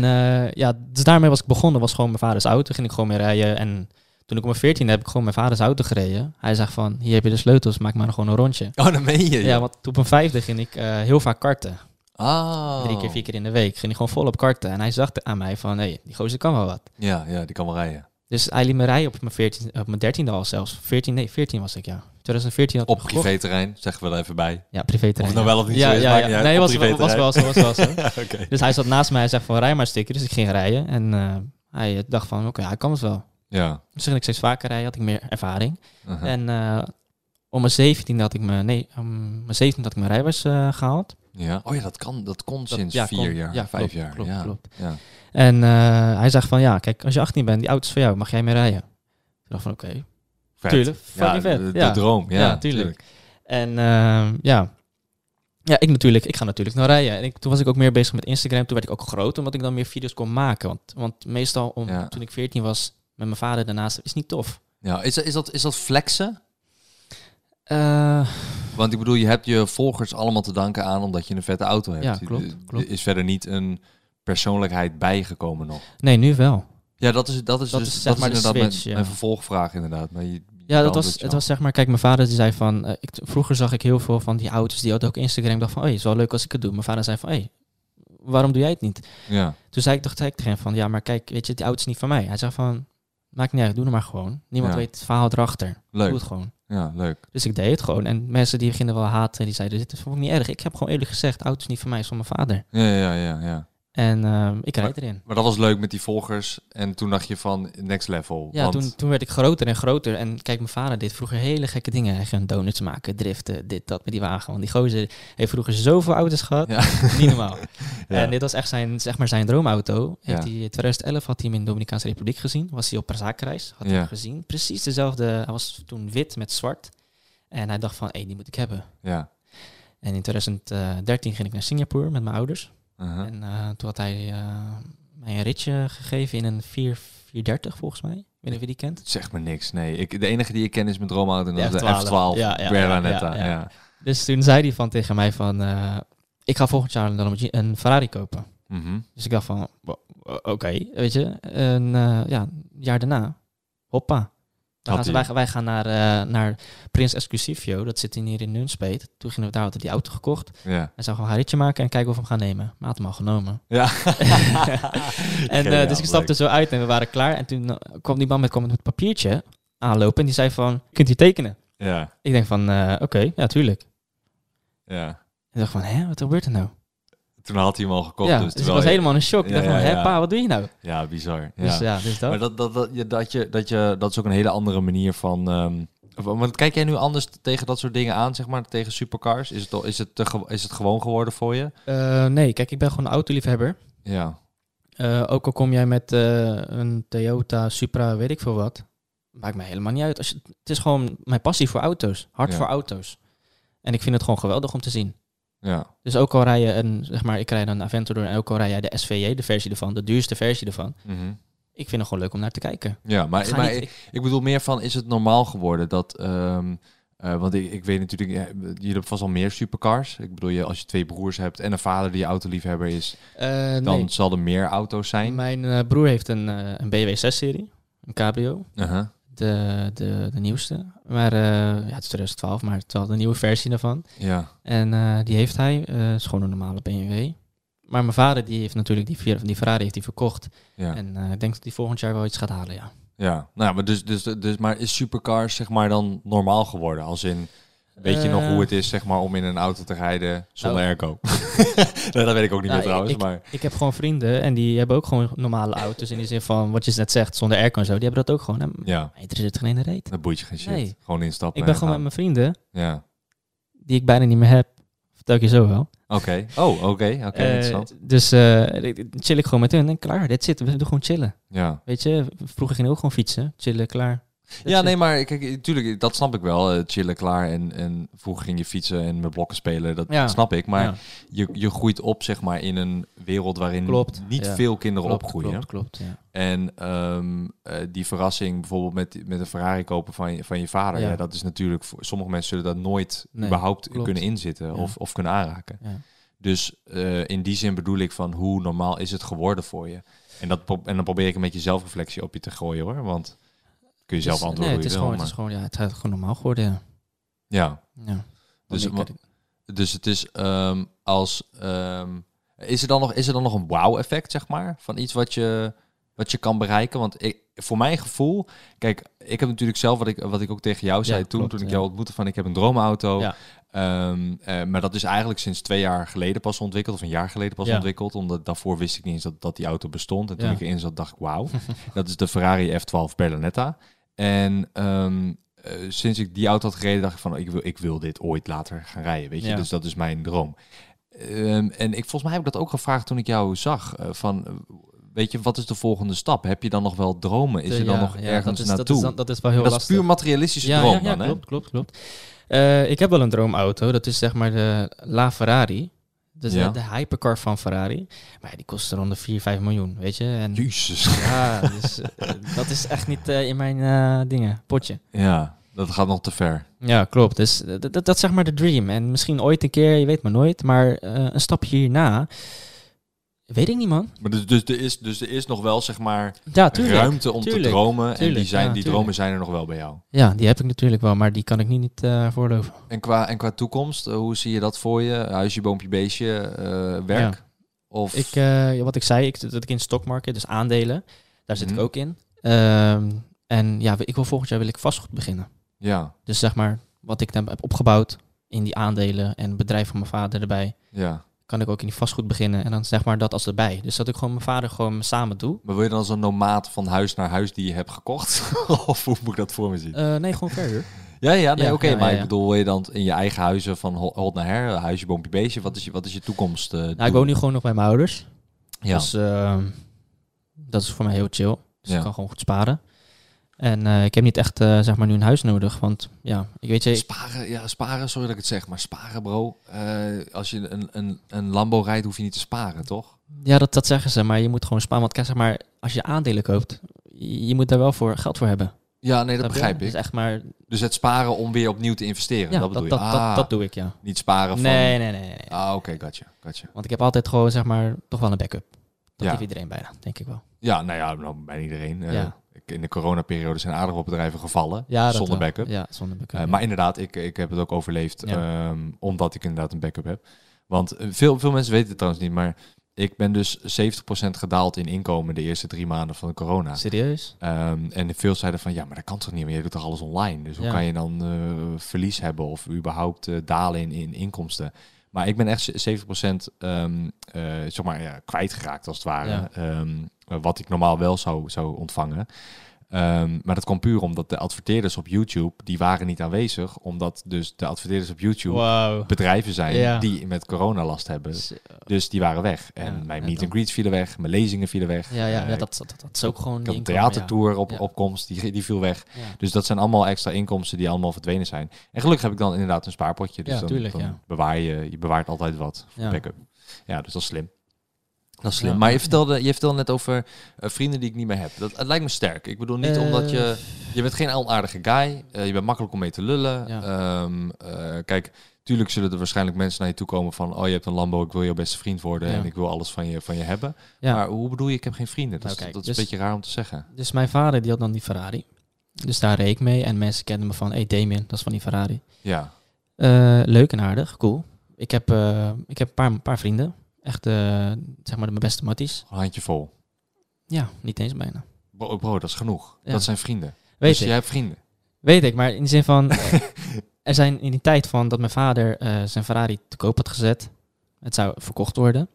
ja, dus daarmee was ik begonnen. was gewoon mijn vaders auto. Ging ik gewoon mee rijden. En toen ik op mijn 14 heb ik gewoon mijn vaders auto gereden. Hij zegt van, hier heb je de sleutels, maak maar gewoon een rondje. Oh, dan meen je. Ja, want toen op mijn vijfde ging ik heel vaak karten. Ah. Drie keer, vier keer in de week. Ging ik gewoon volop karten. En hij zag aan mij van, hé, hey, die gozer kan wel wat. Ja, ja, die kan wel rijden. Dus hij liet me rijden op mijn, 14, op mijn 13e al zelfs. 14, nee, 14 was ik, ja. 2014 had ik Op privéterrein, zeggen we er even bij. Ja, privéterrein. Of nou wel of niet ja, zo is, ja, ja. Nee, Op was, was, was wel zo, was wel zo. Dus hij zat naast mij, hij zegt van, rij maar een stukje. Dus ik ging rijden. En eh, hij dacht van, oké, hij kan het wel. Ja. Dus ging ik steeds vaker rijden, had ik meer ervaring. Uh-huh. En eh, om mijn 17 had ik me, nee, om mijn 17 had ik mijn rijbewijs eh, gehaald. Ja. Oh ja, dat kan, dat kon Dat- sinds ja, vier kon. jaar, Ja, vijf klopt, jaar. klopt, ja. klopt. Ja. En eh, hij zegt van, ja, kijk, als je 18 bent, die auto is voor jou, mag jij mee rijden? Ik dacht van, oké. Tuurlijk, Ja, fucking vet. De, droom, ja, tuurlijk. En ehm, ja. Ja, ik natuurlijk. Ik ga natuurlijk nog rijden. En ik, toen was ik ook meer bezig met Instagram. Toen werd ik ook groter, omdat ik dan meer video's kon maken. Want, want meestal, om, toen ik 14 was, met mijn vader daarnaast, is niet tof. Ja, is, is, dat, is dat flexen? Eh, Want ik bedoel, je hebt je volgers allemaal te danken aan omdat je een vette auto hebt. Ja, klopt, klopt. Er is verder niet een persoonlijkheid bijgekomen nog. nee, nu wel. Ja, dat is, dat is, Dat dus, is zeg dat is maar inderdaad switch, mijn, ja. mijn vervolgvraag inderdaad. Maar je, Ja, dat was, je het was zeg maar, kijk, mijn vader die zei van, eh, ik, vroeger zag ik heel veel van die auto's, die hadden ook Instagram. Dacht van, hé, is wel leuk als ik het doe. Mijn vader zei van, hé, waarom doe jij het niet? Ja, Toen zei ik toch tegen hem van, ja, maar kijk, weet je, die auto is niet van mij. Hij zei van, maakt niet uit, doe het maar gewoon. Niemand Ja. weet het verhaal erachter. Doe leuk. het gewoon. Ja, leuk. Dus ik deed het gewoon. En mensen die beginnen wel haten, die zeiden, dit is vond ik niet erg. Ik heb gewoon eerlijk gezegd, auto is niet van mij, is van mijn vader. Ja, ja, ja, ja. En ehm, ik rijd erin. Maar dat was leuk met die volgers. En toen dacht je van next level. Ja, want, toen, toen werd ik groter en groter. En kijk, mijn vader deed vroeger hele gekke dingen. Hij ging donuts maken, driften, dit, dat met die wagen. Want die gozer heeft vroeger zoveel auto's gehad. Ja. Niet normaal. Ja. En dit was echt zijn, zeg maar zijn droomauto. Heeft Ja. hij, 2011 had hij hem in de Dominicaanse Republiek gezien. Was hij op zaakreis. Had hij hem gezien. Precies dezelfde. Hij was toen wit met zwart. En hij dacht van, hé, die moet ik hebben. Ja. En in 2013 ging ik naar Singapore met mijn ouders. Uh-huh. En eh, toen had hij eh, mij een ritje gegeven in een 4, 430 volgens mij. Ik weet je die kent. Zegt me niks, nee. Ik, de enige die ik ken is mijn droomauto en dat De is de F12. F12. Ja, ja. Dus toen zei hij van tegen mij van... eh, ik ga volgend jaar een, een Ferrari kopen. Mhm. Dus ik dacht van, oké, weet je. En eh, ja, een jaar daarna, hoppa. Gaan ze, wij, wij gaan naar, eh, naar Prins Exclusivio, dat zit hier in Nunspeet. Toen gingen we daar hadden die auto gekocht. Ja. Hij zou gewoon ritje maken en kijken of we hem gaan nemen. Maar had hem al genomen. Ja. En eh, dus ik stapte zo uit en we waren klaar. En toen eh, kwam die man met, kwam met een papiertje aanlopen en die zei van, kunt u tekenen? Ja. Ik denk van, oké, ja, tuurlijk. Ja. Ik dacht van, hè, wat gebeurt er nou? Toen had hij hem al gekocht. ja, dus dus ik was je- helemaal in shock. Ik dacht van, pa, wat doe je nou? Ja, bizar. Ja. Dus ja, dus dat. Maar dat, dat, dat, je, dat, je, dat, je, dat is ook een hele andere manier van... ehm, want kijk jij nu anders tegen dat soort dingen aan, zeg maar, tegen supercars? Is het, al- is het, te is het gewoon geworden voor je? Eh, nee, kijk, ik ben gewoon een autoliefhebber. Ja. Eh, ook al kom jij met eh, een Toyota Supra, weet ik veel wat. Maakt mij helemaal niet uit. Als je, het is gewoon mijn passie voor auto's. Hard Ja. voor auto's. En ik vind het gewoon geweldig om te zien. Ja, Dus ook al rij je een, zeg maar, ik rijd een Aventador en ook al rij jij de SVJ, de versie ervan, de duurste versie ervan. Mhm. Ik vind het gewoon leuk om naar te kijken. ja maar, Ik maar niet- ik, ik bedoel meer van, is het normaal geworden dat... ehm, eh, want ik, ik weet natuurlijk, ja, jullie hebben vast al meer supercars. Ik bedoel, je, als je twee broers hebt en een vader die autoliefhebber is, Eh, dan nee. zal er meer auto's zijn. Mijn eh, broer heeft een, eh, een BMW 6-serie, een cabrio, Uh-huh. De, de, de nieuwste. Maar eh, ja, het is 2012, maar het is wel de nieuwe versie daarvan. Ja, En eh, die heeft hij, het is gewoon een normale BMW. Maar mijn vader die heeft natuurlijk die, die Ferrari heeft die verkocht. ja. En ik denk dat hij volgend jaar wel iets gaat halen, ja. Ja, nou, maar dus, dus, dus, maar is supercars zeg maar dan normaal geworden? Als in, weet je nog Eh, hoe het is zeg maar om in een auto te rijden zonder Nou. airco? dat weet ik ook niet Nou, meer trouwens, ik, maar ik heb gewoon vrienden en die hebben ook gewoon normale auto's. In die zin van, wat je net zegt, zonder airco en zo. Die hebben dat ook gewoon. En ja, mij interesseert geen ene reet. dat boeit je geen shit. Nee. Gewoon instappen Ik ben en gewoon met mijn vrienden, Ja, die ik bijna niet meer heb. Vertel ik je zo wel. oké. Oh, oké, oké, Eh, interessant. dus eh, chill ik gewoon met hun en klaar, dit zit. We doen gewoon chillen. Ja. Weet je, vroeger ging ik ook gewoon fietsen. Chillen, klaar. Ja, nee, maar kijk, natuurlijk, dat snap ik wel. eh, chillen, klaar en, en vroeger ging je fietsen en met blokken spelen, dat Ja. snap ik. Maar Ja, je, je groeit op, zeg maar, in een wereld waarin Klopt, niet ja. veel kinderen klopt, opgroeien. Klopt, klopt, ja. En ehm, eh, die verrassing bijvoorbeeld met, met een Ferrari kopen van je, van je vader, ja. Dat is natuurlijk voor sommige mensen zullen dat nooit Nee, überhaupt klopt. kunnen inzitten of, of kunnen aanraken. ja. Dus eh, in die zin bedoel ik van hoe normaal is het geworden voor je? En, dat, en dan probeer ik een beetje zelfreflectie op je te gooien hoor, want kun je zelf antwoorden nee, het is, wil. gewoon, het is gewoon, ja, het is gewoon normaal geworden, ja. ja, ja. Dus dus het is ehm, als ehm, is er dan nog is er dan nog een wow-effect zeg maar van iets wat je wat je kan bereiken? Want ik, voor mijn gevoel, kijk, ik heb natuurlijk zelf wat ik wat ik ook tegen jou zei Ja, toen klopt, toen ik ja. jou ontmoette van ik heb een droomauto. Ja. Ehm, eh, maar dat is eigenlijk sinds twee jaar geleden pas ontwikkeld, of een jaar geleden pas ontwikkeld. Omdat daarvoor wist ik niet eens dat, dat die auto bestond. En toen ik erin zat, dacht ik, wauw. dat is de Ferrari F12 Berlinetta. En ehm, eh, sinds ik die auto had gereden, dacht ik van, ik wil, ik wil dit ooit later gaan rijden. Weet je, Ja. dus dat is mijn droom. Ehm, en ik, volgens mij heb ik dat ook gevraagd toen ik jou zag. eh, van, eh, weet je, wat is de volgende stap? Heb je dan nog wel dromen? Is er dan Ja, nog ja, ergens dat is, naartoe? Dat is, dan- dat is wel heel dat is puur materialistische ja, droom ja, dan, klopt, klopt, klopt. Ik heb wel een droomauto. Dat is zeg maar de La Ferrari. Dus Ja. de, de hypercar van Ferrari. Maar ja, die kost rond de 4, 5 miljoen, weet je. En Jezus. ja, dus, eh, dat is echt niet eh, in mijn eh, dingen, potje. Ja, dat gaat nog te ver. Ja, klopt. Dus dat, dat, dat is zeg maar de dream. En misschien ooit een keer, je weet maar nooit. Maar een stapje hierna, weet ik niet, man. Maar dus, dus, er is, dus er is nog wel, zeg maar, Ja, tuurlijk. ruimte om tuurlijk, te dromen. en die, zijn, ja, die dromen zijn er nog wel bij jou. Ja, die heb ik natuurlijk wel, maar die kan ik niet, niet eh, voorloven. En qua, en qua toekomst, eh, hoe zie je dat voor je? Huisje, boompje, beestje, eh, werk? Of, Ik, eh, wat ik zei, ik, dat ik in de stockmarket, dus aandelen, daar zit Mhm. ik ook in. Ehm, en ja, ik wil volgend jaar wil ik vastgoed beginnen. ja, Dus zeg maar, wat ik dan heb opgebouwd in die aandelen en het bedrijf van mijn vader erbij, ja. Kan ik ook in die vastgoed beginnen. En dan zeg maar dat als erbij. Dus dat ik gewoon mijn vader gewoon samen doe. Maar wil je dan als een nomaat van huis naar huis die je hebt gekocht? of hoe moet ik dat voor me zien? Eh, nee, gewoon verhuur. ja, ja, nee, ja, oké. ja, maar ja, ik bedoel, wil je dan in je eigen huizen van ho- hot naar her, huisje, boompje, beestje? Wat is je, wat is je toekomst? eh, Nou, ik woon nu gewoon nog bij mijn ouders. Ja, Dus ehm, dat is voor mij heel chill. Dus Ja. ik kan gewoon goed sparen. En eh, ik heb niet echt eh, zeg maar nu een huis nodig. Want ja, ik weet je, Sparen, ja, sparen, sorry dat ik het zeg, maar sparen bro. Eh, als je een, een, een Lambo rijdt, hoef je niet te sparen, toch? Ja, dat, dat zeggen ze, maar je moet gewoon sparen. Want kijk, zeg maar, als je aandelen koopt, je moet daar wel voor geld voor hebben. Ja, nee, dat Snap je? begrijp ik. Dus echt maar, Dus het sparen om weer opnieuw te investeren, ja, dat bedoel dat, je? dat, Ah, dat doe ik, ja. niet sparen van... Nee, nee, nee. Ah, oké, gotcha, gotcha. Want ik heb altijd gewoon, zeg maar, toch wel een backup. Dat Ja. heeft iedereen bijna, denk ik wel. Ja, nou ja, nou, bij iedereen. Ja. In de coronaperiode zijn aardig wat bedrijven gevallen, Ja, zonder backup. Ja, zonder backup. Eh, ja. Maar inderdaad, ik, ik heb het ook overleefd, Ja. ehm, omdat ik inderdaad een backup heb. Want eh, veel, veel mensen weten het trouwens niet, maar ik ben dus 70% gedaald in inkomen de eerste drie maanden van de corona. Serieus? Ehm, en veel zeiden van, ja, maar dat kan toch niet meer, je doet toch alles online. Dus hoe kan je dan eh, verlies hebben of überhaupt dalen in, in inkomsten? Maar ik ben echt 70% ehm eh, zeg maar, ja, kwijtgeraakt als het ware. Ja. Ehm, wat ik normaal wel zou, zou ontvangen. Ehm, maar dat kwam puur omdat de adverteerders op YouTube, die waren niet aanwezig. Omdat dus de adverteerders op YouTube Wow. bedrijven zijn Ja. die met corona last hebben. Dus die waren weg. En Ja, mijn meet dan- and greets vielen weg, mijn lezingen vielen weg. Ja, ja, Eh, ja dat, dat, dat is ook gewoon ik had een theatertour op Ja. opkomst, die, die viel weg. Dus dat zijn allemaal extra inkomsten die allemaal verdwenen zijn. En gelukkig heb ik dan inderdaad een spaarpotje. Dus Ja, dan, tuurlijk, dan ja. bewaar je, je bewaart altijd wat voor Ja. backup. Ja, dus dat is slim. Dat is slim. Ja. Maar je vertelde, je vertelde net over eh, vrienden die ik niet meer heb. Dat, het lijkt me sterk. Ik bedoel niet Eh, omdat je... Je bent geen onaardige guy. eh, je bent makkelijk om mee te lullen. Ja. Ehm, eh, kijk, tuurlijk zullen er waarschijnlijk mensen naar je toe komen van... Oh, je hebt een Lambo, ik wil jouw beste vriend worden... Ja. en ik wil alles van je, van je hebben. Maar hoe bedoel je, ik heb geen vrienden? Dat, is- Nou, kijk, dat is dus- een beetje raar om te zeggen. Dus mijn vader die had dan die Ferrari. Dus daar reed ik mee en mensen kenden me van, hey Damien, dat is van die Ferrari. Ja, Eh, leuk en aardig, cool. Ik heb, eh, ik heb een paar, paar vrienden. Echt, eh, zeg maar, de mijn beste matties. een handje vol. Ja, niet eens bijna. Bro, bro, dat is genoeg. Ja. Dat zijn vrienden. Weet dus ik. je hebt vrienden. Weet ik, maar in de zin van... er zijn in die tijd van dat mijn vader eh, zijn Ferrari te koop had gezet. Het zou verkocht worden.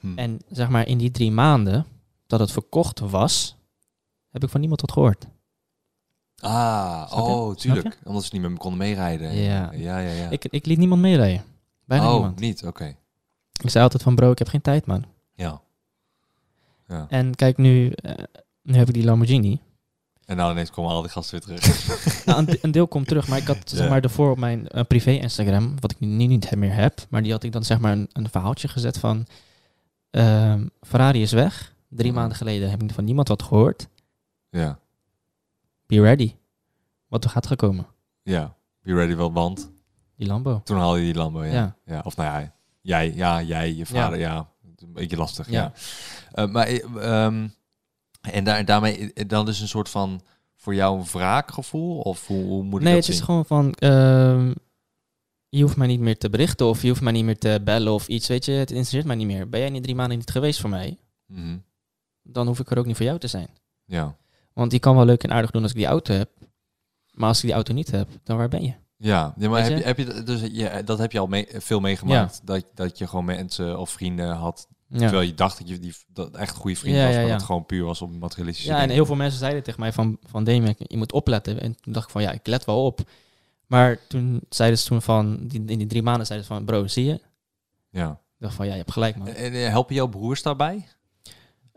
Hm. En zeg maar in die drie maanden dat het verkocht was... heb ik van niemand wat gehoord. Ah, Snap oh, tuurlijk. Omdat ze niet meer konden meerijden. Ja. ja, ja. ja. Ik, ik liet niemand meerijden. Bijna oh, niemand. niet? Oké. Ik zei altijd van bro, ik heb geen tijd man. Ja. ja. En kijk, nu, eh, nu heb ik die Lamborghini. En nou ineens komen al die gasten weer terug. Nou, een, een deel komt terug, maar ik had zeg Ja. maar daarvoor op mijn eh, privé Instagram, wat ik nu niet meer heb, maar die had ik dan zeg maar een, een verhaaltje gezet van ehm, Ferrari is weg. Drie Mhm. maanden geleden heb ik van niemand wat gehoord. ja. Be ready. Wat er gaat gekomen. Ja. Be ready wel, want Die Lambo. toen haalde je die Lambo, ja. Ja. ja. Of nou ja, jij, ja, jij, je vader, ja. Een beetje lastig, ja. Ja. Eh, maar, eh, ehm, en daar, daarmee, eh, dan dus een soort van, voor jou een wraakgevoel? Of hoe, hoe moet ik Nee, dat het is gewoon van, ehm, je hoeft mij niet meer te berichten of je hoeft mij niet meer te bellen of iets, weet je. Het interesseert mij niet meer. Ben jij in die drie maanden niet geweest voor mij, Mhm. dan hoef ik er ook niet voor jou te zijn. Ja. Want die kan wel leuk en aardig doen als ik die auto heb. Maar als ik die auto niet heb, dan waar ben je? Ja, ja maar heb je, heb je, dat- dus, je, dat heb je al mee, veel meegemaakt. Dat, dat je gewoon mensen of vrienden had Ja. Terwijl je dacht dat je die dat echt goede vriend Ja, was, ja, maar ja. dat het gewoon puur was op materialistische Ja, en heel veel mensen zeiden tegen mij van, van je moet opletten. En toen dacht ik van, ja, ik let wel op. Maar toen zeiden ze toen van, die, in die drie maanden zeiden ze van, bro, zie je? Ik Ja. dacht van, ja, je hebt gelijk, man. En, en eh, helpen jouw broers daarbij?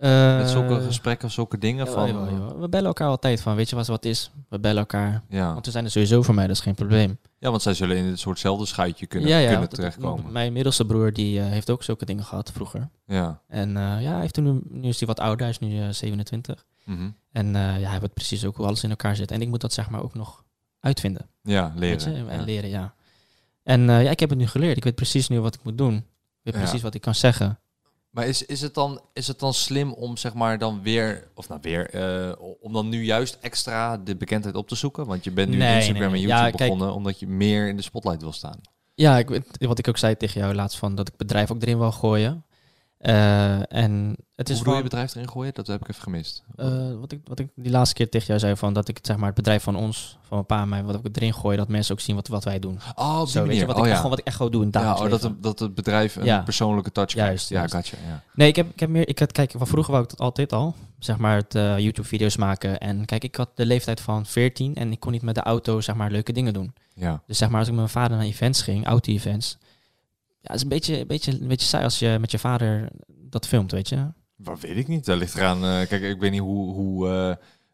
Eh, Met zulke gesprekken, zulke dingen? van, jawel. We bellen elkaar altijd van, weet je wat wat is? We bellen elkaar. Want we zijn er sowieso voor mij, dat is geen probleem. ja, want zij zullen in een soortzelfde schuitje kunnen, ja, ja. kunnen terechtkomen. Mijn middelste broer, die eh, heeft ook zulke dingen gehad vroeger. Ja. En eh, ja, hij heeft toen, nu, nu is hij wat ouder, hij is nu eh, 27. Mhm. En eh, ja, hij weet precies ook hoe alles in elkaar zit. En ik moet dat zeg maar ook nog uitvinden. ja, leren. En leren, ja. En eh, ja, ik heb het nu geleerd. Ik weet precies nu wat ik moet doen. Ik weet precies wat ik kan zeggen. Maar is, is, het dan, is het dan slim om zeg maar dan weer, of nou weer, eh, om dan nu juist extra de bekendheid op te zoeken? Want je bent nu Nee, Instagram nee, en. YouTube Ja, kijk- begonnen omdat je meer in de spotlight wil staan. Ja, ik, weet- wat ik ook zei tegen jou laatst van dat ik bedrijf ook erin wil gooien. Eh, en het is Hoe bedoel je bedrijf erin gooien? Dat heb ik even gemist. eh, wat, ik, wat ik die laatste keer tegen jou zei van dat ik zeg maar het bedrijf van ons, van mijn pa en mij, wat ik erin gooi, dat mensen ook zien wat, wat wij doen. oh, die Zo, weet je, wat, oh, ik, ja. gewoon, wat ik echt gewoon doe in Ja, oh, dat, het, dat het bedrijf een Ja. persoonlijke touch Juist, krijgt. Ja, gotcha. Ja. Nee, ik heb, ik heb meer. Ik had, kijk, van vroeger wou ik dat altijd al. Zeg maar het eh, YouTube-video's maken. En kijk, ik had de leeftijd van 14 en ik kon niet met de auto zeg maar leuke dingen doen. ja. Dus zeg maar als ik met mijn vader naar events ging, auto-events. Ja, het is een beetje, een beetje, een beetje saai als je met je vader dat filmt, weet je. Wat weet ik niet. Dat ligt eraan. eh, kijk, ik weet niet hoe, hoe,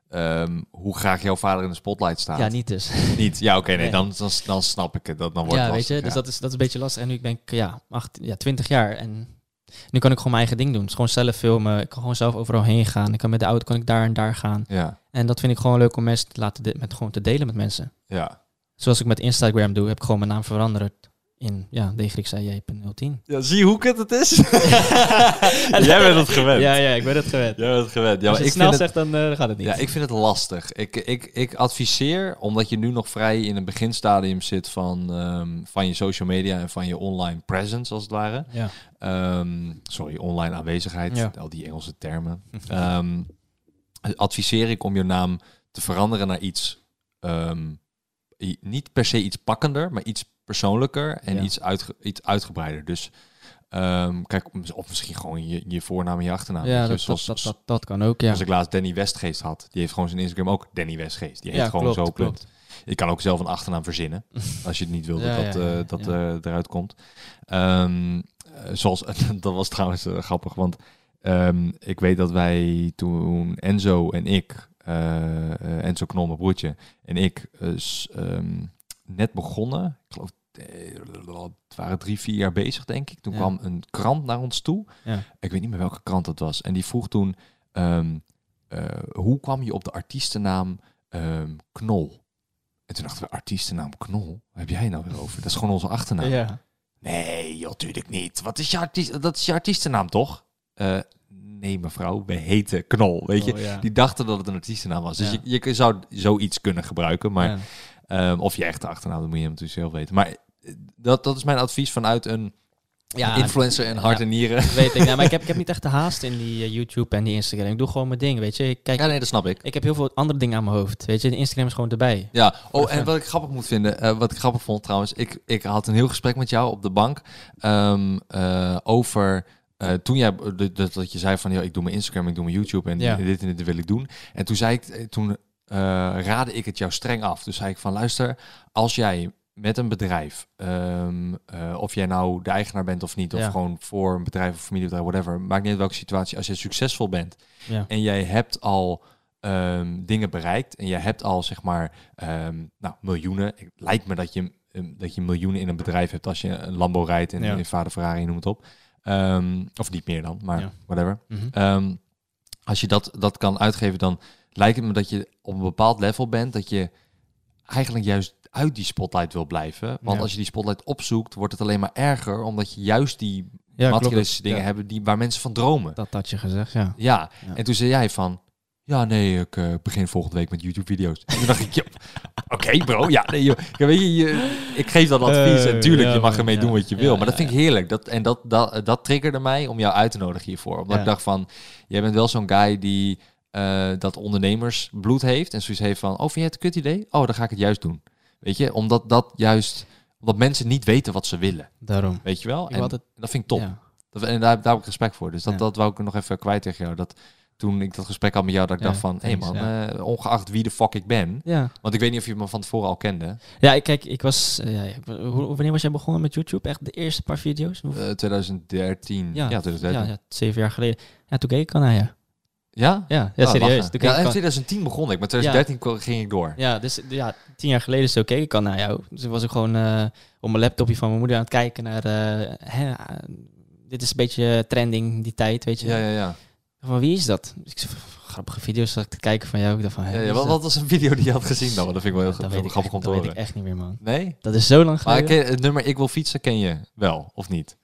eh, ehm, hoe graag jouw vader in de spotlight staat. Ja, niet dus. Niet? Ja, oké, nee, Nee. Dan, dan, dan snap ik het. Dat, dan wordt ja, weet je. Dus dat is, dat is een beetje lastig. En nu ben ik ja, acht, ja, 20 jaar en nu kan ik gewoon mijn eigen ding doen. Dus gewoon zelf filmen. Ik kan gewoon zelf overal heen gaan. Ik kan met de auto kan ik daar en daar gaan. Ja, En dat vind ik gewoon leuk om mensen te laten met gewoon te delen met mensen. ja. Zoals ik met Instagram doe, heb ik gewoon mijn naam veranderd in ja, dgxij.010. Ja, zie je hoe kut het is? Jij bent het gewend. Ja, ja, ik ben het gewend. Jij bent het gewend. Ja, Als je ik het snel het, zegt, dan eh, gaat het niet. ja, ik vind het lastig. Ik, ik, ik adviseer, omdat je nu nog vrij in een beginstadium zit van, ehm, van je social media en van je online presence, als het ware. ja. Ehm, sorry, online aanwezigheid, Ja. al die Engelse termen. Ehm, adviseer ik om je naam te veranderen naar iets, ehm, niet per se iets pakkender, maar iets persoonlijker en Ja. iets, uitge- iets uitgebreider. Dus Ehm, kijk, of misschien gewoon je, je voornaam en je achternaam. ja, dat, zoals, dat, dat, dat, dat kan ook, ja. Als ik laatst Danny Westgeest had, die heeft gewoon zijn Instagram ook Danny Westgeest. Die heet Ja, gewoon klopt, zo klopt. Je kan ook zelf een achternaam verzinnen, als je het niet wil dat Ja, dat, eh, dat ja. eh, eruit komt. Ehm, eh, zoals, dat was trouwens grappig, want ehm, ik weet dat wij toen Enzo en ik, Enzo Knol, mijn broertje, en ik net begonnen. Ik geloof, het waren drie, vier jaar bezig, denk ik. Toen Ja. kwam een krant naar ons toe. Ja. Ik weet niet meer welke krant dat was. En die vroeg toen, ehm, eh, hoe kwam je op de artiestennaam ehm, Knol? En toen dachten we, artiestennaam Knol? Waar heb jij nou weer over? Dat is gewoon onze achternaam. Ja. Nee, joh, natuurlijk niet. Wat is je artiest? Dat is je artiestennaam, toch? Eh, nee, mevrouw, we heten Knol, weet je. Oh, ja. Die dachten dat het een artiestennaam was. Dus Ja. je, je zou zoiets kunnen gebruiken, maar... Ja. ehm, of je echte achternaam, dat moet je natuurlijk zelf weten. Maar dat, dat is mijn advies vanuit een Ja, influencer en hart ja. en nieren. Weet ik. Nou, maar ik heb, ik heb niet echt de haast in die eh, YouTube en die Instagram. Ik doe gewoon mijn ding, weet je. Ik, kijk, Ja, nee, dat snap ik. ik heb heel veel andere dingen aan mijn hoofd, weet je. De Instagram is gewoon erbij. Ja, oh, en wat ik grappig moet vinden, eh, wat ik grappig vond trouwens, ik, ik had een heel gesprek met jou op de bank ehm, eh, over toen jij dat- dat, je zei van, ja, ik doe mijn Instagram, ik doe mijn YouTube en Ja. dit en dit wil ik doen. En toen zei ik, toen raadde ik het jou streng af. Dus zei ik van, luister, als jij met een bedrijf, ehm, eh, of jij nou de eigenaar bent of niet, of Ja. gewoon voor een bedrijf of familiebedrijf, whatever, maakt niet uit welke situatie, als jij succesvol bent Ja. en jij hebt al ehm, dingen bereikt en jij hebt al zeg maar ehm, nou, miljoenen. Het lijkt me dat je, dat je miljoenen in een bedrijf hebt als je een Lambo rijdt en Ja. vader Ferrari, noem het op. Of niet meer dan, maar whatever. Mhm. Als je dat, dat kan uitgeven, dan lijkt het me dat je op een bepaald level bent, dat je eigenlijk juist uit die spotlight wil blijven. Want Ja. als je die spotlight opzoekt, wordt het alleen maar erger, omdat je juist die Ja, materialistische dingen Ja. hebt die, waar mensen van dromen. Dat had je gezegd, ja. Ja, en toen zei jij van... Ja, nee, ik eh, begin volgende week met YouTube-video's. En toen dacht ik, ja, oké bro, ja, nee, joh. Ja, weet je, je- ik geef dat advies en Eh, tuurlijk, ja, je mag ermee ja. doen wat je wil. Maar dat vind ik heerlijk. Dat, en dat, dat, dat triggerde mij om jou uit te nodigen hiervoor. Omdat ik dacht van, jij bent wel zo'n guy die eh, dat ondernemersbloed heeft. En zoiets heeft van, oh, vind je het een kut idee? Oh, dan ga ik het juist doen. Weet je, omdat dat juist... Omdat mensen niet weten wat ze willen. Daarom. Weet je wel? En dat vind ik top. ja. Dat, en daar, daar heb ik respect voor. Dus dat, Ja. dat wou ik nog even kwijt tegen jou. Dat toen ik dat gesprek had met jou, dat ik Ja, dacht van... Hé hey man, ja. eh, ongeacht wie de fuck ik ben... Ja. Want ik weet niet of je me van tevoren al kende. Ja, ik, kijk, ik was... eh, hoe- wanneer was jij begonnen met YouTube? Echt de eerste paar video's? Hoe- Eh 2013. Ja, Ja, 2013. ja, ja, zeven jaar geleden. Ja, toen keek ik al naar je. Ja? Ja, ja Oh, serieus. Toen Ja, in ik al- 2010 begon ik. Maar 2013 ko- ging ik door. Ja, dus ja, tien jaar geleden zo keek ik al naar jou. Dus was ik gewoon eh, op mijn laptopje van mijn moeder aan het kijken naar... eh, hè, dit is een beetje trending, die tijd, weet je. Ja, ja, ja. Van wie is dat? Dus ik zei, grappige video's zat ik te kijken van jou. Ik dacht van, hè, ja, ja wat, was een video die je had gezien dan? Dat vind ik wel heel ik grappig om te dat weet ik echt niet meer, man. Nee? Dat is zo lang Maar geleden. ken- het nummer Ik wil fietsen ken je wel, of niet?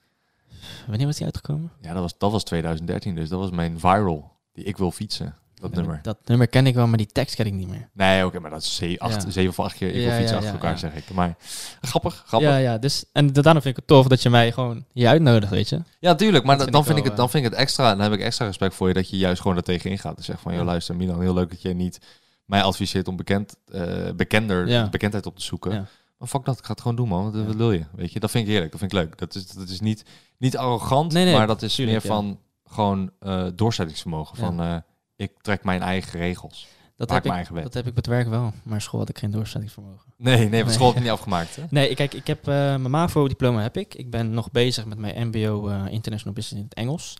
Wanneer was die uitgekomen? Ja, dat was, dat was 2013 dus. Dat was mijn viral. Die Ik wil fietsen. Dat nummer. Dat nummer ken ik wel, maar die tekst ken ik niet meer. Nee, oké, maar dat is ze- acht, Ja. zeven of acht keer ik wil Ja, fietsen ja, achter ja, elkaar, ja. zeg ik. Maar grappig, grappig. Ja, Ja, ja. Dus, en da- daarom vind ik het tof dat je mij gewoon hier uitnodigt, weet je. tuurlijk. Maar Dat dan, vind dan, ik vind ik wel, het, dan vind ik het extra, dan heb ik extra respect voor je dat je juist gewoon er tegenin gaat. Dus zeg van, joh, Ja. luister Milan, heel leuk dat je niet mij adviseert om bekend, eh, bekender, Ja. bekendheid op te zoeken. Ja. Maar fuck dat, ik ga het gewoon doen man, wat, Ja. wat wil je? Weet je, dat vind ik heerlijk, dat vind ik leuk. Dat is, dat is niet, niet arrogant, Nee, nee, maar dat is meer van gewoon eh, doorzettingsvermogen. Ja. Van, eh, ik trek mijn eigen regels. Dat Maak heb, mijn ik, eigen wet. dat heb ik het werk wel. Maar school had ik geen doorzettingsvermogen. Nee, nee, van school heb ik niet afgemaakt. Hè? Nee, kijk, ik heb eh, mijn MAVO-diploma heb ik. Ik ben nog bezig met mijn MBO International Business in het Engels.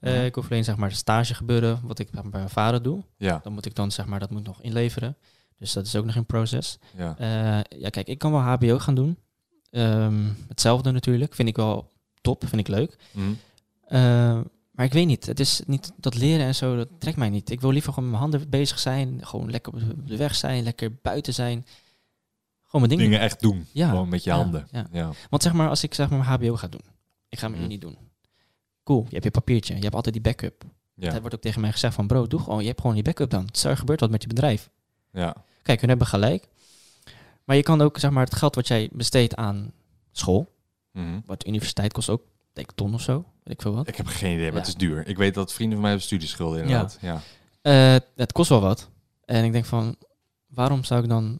Ja. Ik hoef alleen zeg maar de stage gebeuren, wat ik bij mijn vader doe. Ja, Dan moet ik dan zeg maar dat moet nog inleveren. Dus dat is ook nog in proces. ja. Ja, kijk, ik kan wel HBO gaan doen. Ehm, hetzelfde natuurlijk. Vind ik wel top, vind ik leuk. Mhm. Maar ik weet niet, het is niet dat leren en zo, dat trekt mij niet. Ik wil liever gewoon met mijn handen bezig zijn, gewoon lekker op de weg zijn, lekker buiten zijn. Gewoon mijn dingen. Dingen echt doen. Ja, Gewoon met je ja, handen. ja. Ja. Want zeg maar, als ik zeg maar mijn HBO ga doen, ik ga mijn Mhm. unie doen. Cool, je hebt je papiertje, je hebt altijd die backup. Ja. Er wordt ook tegen mij gezegd van, bro, doe gewoon, je hebt gewoon die backup dan. Er gebeurt wat met je bedrijf. ja. Kijk, hun hebben gelijk. Maar je kan ook zeg maar het geld wat jij besteedt aan school, Mhm. wat universiteit kost ook, denk ik, ton of zo, weet ik veel wat. Ik heb geen idee, maar Ja. het is duur. Ik weet dat vrienden van mij hebben studieschulden inderdaad. Ja. Eh, het kost wel wat. En ik denk van, waarom zou ik dan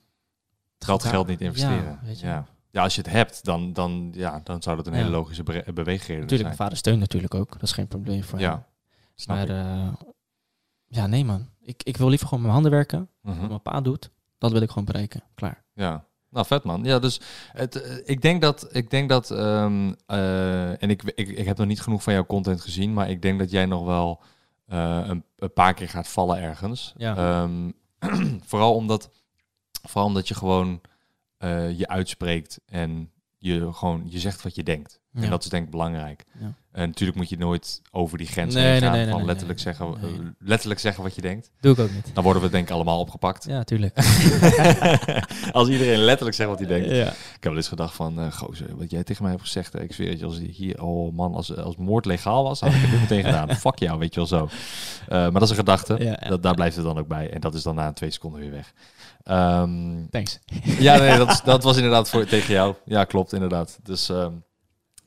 Dat daar- geld niet investeren. Ja, weet je. Ja. ja, als je het hebt, dan, dan, ja, dan zou dat een Ja. hele logische be- beweegreden Natuurlijk, mijn zijn. vader steunt natuurlijk ook. Dat is geen probleem voor hem. Ja, snap Maar eh, ja, nee man. Ik, ik wil liever gewoon met mijn handen werken. Mhm. Wat mijn pa doet, dat wil ik gewoon bereiken. Klaar. Ja, nou vet man. Ja, dus het, eh, ik denk dat, ik denk dat, ehm, eh, en ik, ik, ik heb nog niet genoeg van jouw content gezien, maar ik denk dat jij nog wel eh, een, een paar keer gaat vallen ergens. Ja. Ehm, vooral omdat, vooral omdat je gewoon je uitspreekt en je gewoon je zegt wat je denkt. Ja. En dat is denk ik belangrijk. Ja. En natuurlijk moet je nooit over die grens Nee, heen gaan nee, nee, van letterlijk, zeggen, eh, letterlijk zeggen wat je denkt. Doe ik ook niet. Dan worden we denk ik allemaal opgepakt. Ja, tuurlijk. Als iedereen letterlijk zegt wat hij denkt. ja. Ik heb wel eens gedacht van, eh gozer, wat jij tegen mij hebt gezegd, hè, ik zweer het je, als hier, oh man, als, als moord legaal was, had ik het nu meteen gedaan. Fuck jou, weet je wel zo. Eh, maar dat is een gedachte, Ja, dat, daar blijft het dan ook bij. En dat is dan na twee seconden weer weg. Ehm, Thanks. ja, nee, dat, dat was inderdaad voor, tegen jou. Ja, klopt, inderdaad. Dus, ehm,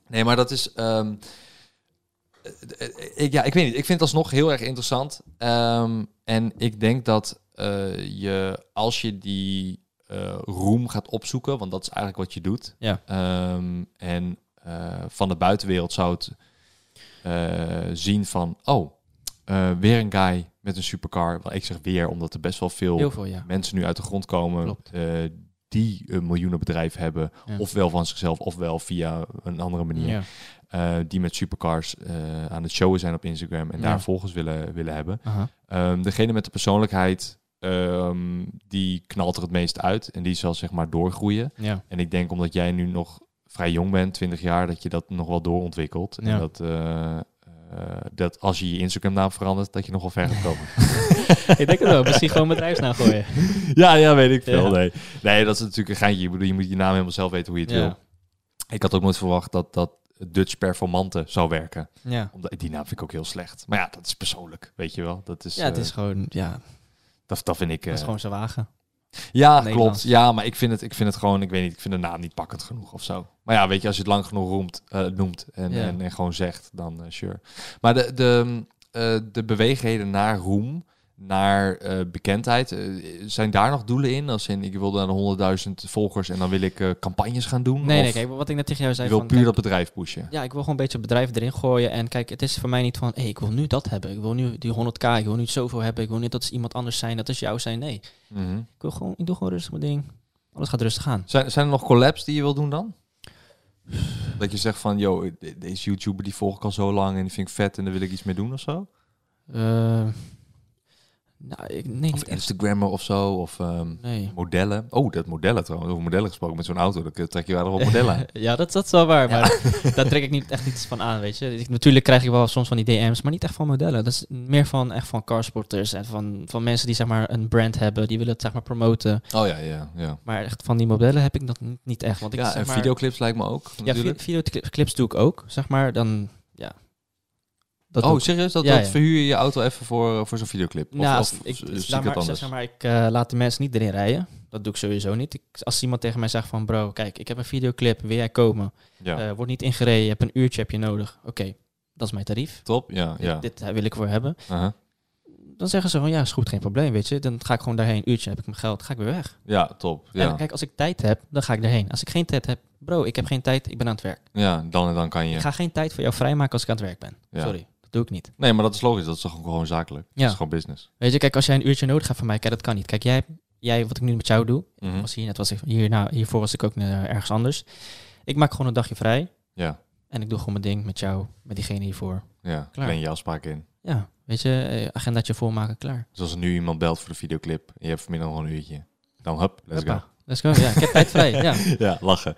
nee, maar dat is... ehm, eh, eh, ik, ja, ik weet niet. Ik vind het alsnog heel erg interessant. Ehm, en ik denk dat eh, je, als je die eh, roem gaat opzoeken, want dat is eigenlijk wat je doet. Ja. Ehm, en eh, van de buitenwereld zou het eh, zien van, oh, eh, weer een guy met een supercar. Wel, ik zeg weer, omdat er best wel veel Heel veel, ja. mensen nu uit de grond komen eh, die een miljoenenbedrijf hebben, Ja. ofwel van zichzelf, ofwel via een andere manier, Eh, die met supercars eh, aan het showen zijn op Instagram en Ja. daar volgers willen, willen hebben. Ehm, degene met de persoonlijkheid, ehm, die knalt er het meest uit en die zal zeg maar doorgroeien. Ja. En ik denk omdat jij nu nog vrij jong bent, 20 jaar, dat je dat nog wel doorontwikkelt. En dat, eh, dat als je je Instagram naam verandert, dat je nog wel ver gaat komen. ik denk het wel. Misschien gewoon bedrijfsnaam gooien. Ja, ja, weet ik veel. Nee. nee, dat is natuurlijk een geintje. Ik bedoel, je moet je naam helemaal zelf weten hoe je het wil. Ik had ook nooit verwacht dat dat Dutch Performante zou werken. Ja. Omdat, die naam vind ik ook heel slecht. Maar ja, dat is persoonlijk, weet je wel. Dat is, Ja, het eh, is gewoon, ja, dat, dat vind ik... dat is eh, gewoon zijn wagen. ja, klopt. Ja, maar ik vind, het, ik vind het gewoon, ik weet niet, ik vind de naam niet pakkend genoeg of zo. Maar ja, weet je, als je het lang genoeg roemt, eh, noemt en, en, en gewoon zegt, dan eh, sure. Maar de, de, eh, de beweegheden naar roem, naar eh, bekendheid, eh, zijn daar nog doelen in? Als in, ik wil dan 100.000 volgers en dan wil ik eh, campagnes gaan doen? Nee, nee, kijk, wat ik net tegen jou zei wil van... puur kijk, dat bedrijf pushen? Ja, ik wil gewoon een beetje het bedrijf erin gooien. En kijk, het is voor mij niet van, ik wil nu dat hebben. Ik wil nu die 100k, ik wil nu zoveel hebben. Ik wil niet dat is iemand anders zijn, dat is jou zijn. Nee, Mhm. ik, wil gewoon, ik doe gewoon rustig mijn ding. Alles gaat rustig aan. Zijn, zijn er nog collabs die je wil doen dan? Dat je zegt van, yo, de- deze YouTuber die volg ik al zo lang en die vind ik vet en daar wil ik iets mee doen of zo? Nou, ik, nee, Of. Instagrammer of zo, of ehm, Nee. modellen. Oh, dat modellen trouwens. Over modellen gesproken met zo'n auto, dan trek je wel op modellen ja, dat, dat is wel waar, maar daar trek ik niet, echt niets van aan, weet je. Ik, natuurlijk krijg ik wel soms van die DM's, maar niet echt van modellen. Dat is meer van, echt van carsporters en van, van mensen die zeg maar een brand hebben, die willen het zeg maar promoten. Oh ja, ja, ja. Maar echt van die modellen heb ik dat niet, niet echt. Want ik, ja, zeg en maar, videoclips lijkt me ook, Ja, natuurlijk. vi- videoclips doe ik ook, zeg maar. Dan, ja. Dat oh, serieus? Dat, Ja, dat ja. verhuur je je auto even voor, voor zo'n videoclip? Of, Nou, of, ik, ik laat maar, anders? zeg maar, ik eh, laat de mensen niet erin rijden. Dat doe ik sowieso niet. Ik, als iemand tegen mij zegt van, bro, kijk, ik heb een videoclip, wil jij komen? Ja, Eh, wordt niet ingereden, je hebt een uurtje heb je nodig. Oké, dat is mijn tarief. top. Ja, ja. Dit eh, wil ik voor hebben. Dan zeggen ze van, ja, is goed, geen probleem, weet je. Dan ga ik gewoon daarheen, een uurtje, heb ik mijn geld, ga ik weer weg. ja, top. Ja. En kijk, als ik tijd heb, dan ga ik erheen. Als ik geen tijd heb, bro, ik heb geen tijd, ik ben aan het werk. ja, dan en dan kan je. Ik ga geen tijd voor jou vrijmaken als ik aan het werk ben. Ja. Sorry, doe ik niet. Nee, maar dat is logisch. Dat is toch gewoon zakelijk. Ja. Dat is gewoon business. Weet je, kijk, als jij een uurtje nodig hebt van mij, kijk, dat kan niet. Kijk, jij, jij wat ik nu met jou doe, Mhm. was hier net was ik hier, nou, hiervoor was ik ook eh, ergens anders. Ik maak gewoon een dagje vrij Ja, en ik doe gewoon mijn ding met jou, met diegene hiervoor. ja. Klaar. Plan je afspraken in. Ja, weet je, eh, agendaatje volmaken, klaar. Dus als er nu iemand belt voor de videoclip en je hebt vanmiddag nog een uurtje, dan hup, let's go. Let's go, ja. Ik heb tijd vrij, ja. ja, lachen.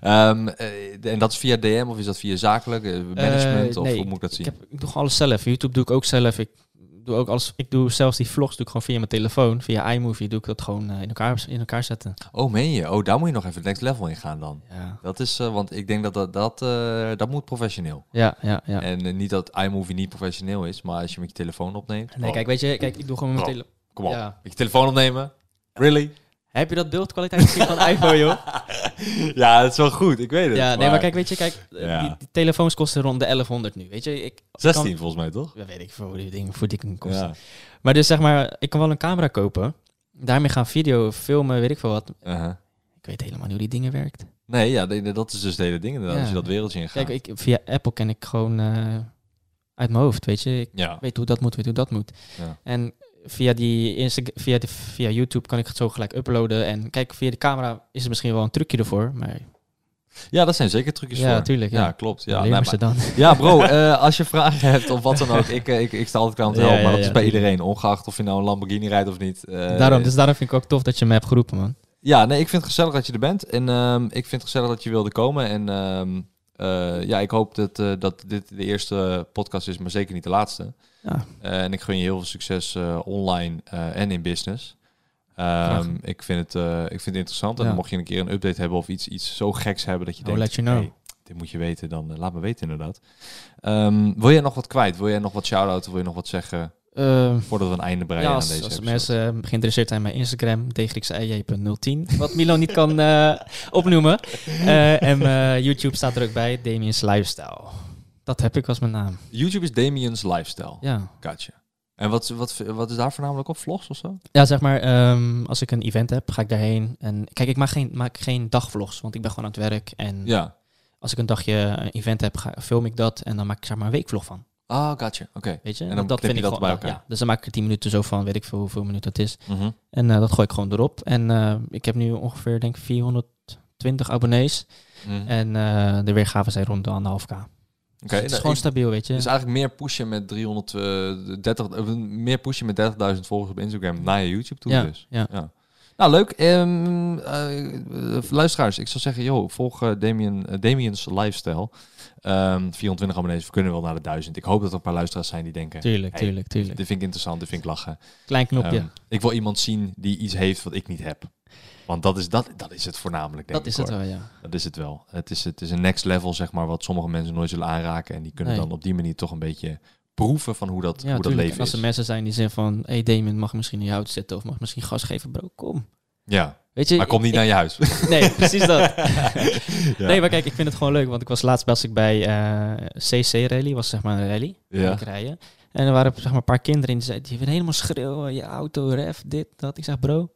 Ehm, eh, en dat is via DM of is dat via zakelijk, eh, management Eh, of hoe moet ik dat zien? Ik, heb, ik doe alles zelf. YouTube doe ik ook zelf. Ik doe ook alles. Ik doe zelfs die vlogs doe ik gewoon via mijn telefoon. Via iMovie doe ik dat gewoon in, elkaar, in elkaar zetten. Oh, meen je? Oh, daar moet je nog even het next level in gaan dan. Ja, Dat is, want ik denk dat dat, dat, dat moet professioneel. ja, ja. ja. En niet dat iMovie niet professioneel is, maar als je met je telefoon opneemt. Nee, oh, kijk, weet je, kijk, ik doe gewoon met mijn Oh. telefoon. Kom op, Ja. met je telefoon opnemen. Really? Heb je dat beeldkwaliteit gezien van iPhone, joh? ja, dat is wel goed, ik weet het. Ja, nee, maar kijk, weet je, kijk, Ja. die, die telefoons kosten rond de 1100 nu. Weet je, ik. 16 kan- volgens mij, toch? Ja, weet ik hoe die dingen voor die dingen kosten. Ja. Maar dus zeg maar, ik kan wel een camera kopen. Daarmee gaan video filmen, weet ik veel wat. Uh-huh. Ik ik weet helemaal niet hoe die dingen werkt. Nee, ja, de- de- dat is dus het hele ding inderdaad, Ja. als je dat wereldje ingaat. Kijk, ik, via Apple ken ik gewoon eh, uit mijn hoofd, weet je. Ik ja, weet hoe dat moet, weet hoe dat moet. Ja. En via, die Insta via, de, via YouTube kan ik het zo gelijk uploaden. En kijk, via de camera is er misschien wel een trucje ervoor. Maar ja, dat zijn zeker trucjes ja, voor. tuurlijk. Ja, Ja, klopt. ja nee, ze dan. ja bro, eh, als je vragen hebt of wat dan ook, ik, eh, ik, ik sta altijd klaar om te Ja, helpen. maar dat is bij iedereen, ongeacht of je nou een Lamborghini rijdt of niet. Eh, daarom, dus daarom vind ik ook tof dat je me hebt geroepen, man. Ja, nee, ik vind het gezellig dat je er bent. En ehm, ik vind het gezellig dat je wilde komen. En ehm, eh, ja, ik hoop dat, eh, dat dit de eerste podcast is, maar zeker niet de laatste. Ja, Eh, en ik gun je heel veel succes online en in business. Ehm, ik, vind het, ik vind het interessant. En Ja. mocht je een keer een update hebben of iets, iets zo geks hebben dat je I'll denkt... let you know. hey, dit moet je weten, dan laat me weten inderdaad. Ehm, wil jij nog wat kwijt? Wil jij nog wat shout-out? Wil je nog wat zeggen Ehm, voordat we een einde breien ja, aan als, deze als episode? mensen eh, geïnteresseerd zijn bij Instagram, dgrxij.010, wat Milo niet kan eh, opnoemen. Eh, en YouTube staat er ook bij, Damien's Lifestyle. Dat heb ik als mijn naam. YouTube is Damien's Lifestyle. Ja, Gotcha. En wat, wat, wat is daar voornamelijk op? Vlogs of zo? ja zeg maar, ehm, als ik een event heb, ga ik daarheen. En kijk, ik maak geen, maak geen dagvlogs, want ik ben gewoon aan het werk. En Ja. als ik een dagje een event heb, ga, film ik dat en dan maak ik zeg maar een weekvlog van. Ah, gotcha. Oké. Weet je? En dan dat knip je dat gewoon, bij elkaar. Ja, dus dan maak ik er 10 minuten zo van, weet ik veel hoeveel minuten dat is. Mhm. En eh, dat gooi ik gewoon erop. En eh, ik heb nu ongeveer, denk ik, 420 abonnees. Mhm. En eh, de weergaven zijn rond de anderhalf k. Oké, Dus het is nou, gewoon ik- stabiel, weet je. Dus eigenlijk meer pushen met 330, eh, meer pushen met 30.000 volgers op Instagram naar je YouTube toe ja, dus. ja. Ja. Nou, leuk. Ehm, eh, luisteraars, ik zou zeggen, joh, volg Damien, eh, Damien's Lifestyle. Ehm 24 abonnees, we kunnen wel naar de 1000. Ik hoop dat er een paar luisteraars zijn die denken, Tuurlijk, Hey, tuurlijk, tuurlijk. dit vind ik interessant, dit vind ik lachen. Klein knopje. Ehm, ik wil iemand zien die iets heeft wat ik niet heb. Want dat is, dat, dat is het voornamelijk, denk dat ik. is het wel, ja. Dat is het wel. Het is, het is een next level, zeg maar, wat sommige mensen nooit zullen aanraken. En die kunnen Nee. dan op die manier toch een beetje proeven van hoe dat, ja hoe dat leven En als is. er mensen zijn die zeggen van... Hey Damon, mag misschien in je auto zitten? Of mag misschien gas geven, bro? Kom. Ja, Weet je, maar kom niet ik- naar je huis. Nee, precies dat. Ja. Nee, maar kijk, ik vind het gewoon leuk. Want ik was laatst was ik bij eh, CC Rally. Was zeg maar een rally. Ja. Rijden. En er waren zeg maar, een paar kinderen in die zeiden... Die willen helemaal schreeuwen. Je auto, ref, dit, dat. Ik zeg, bro,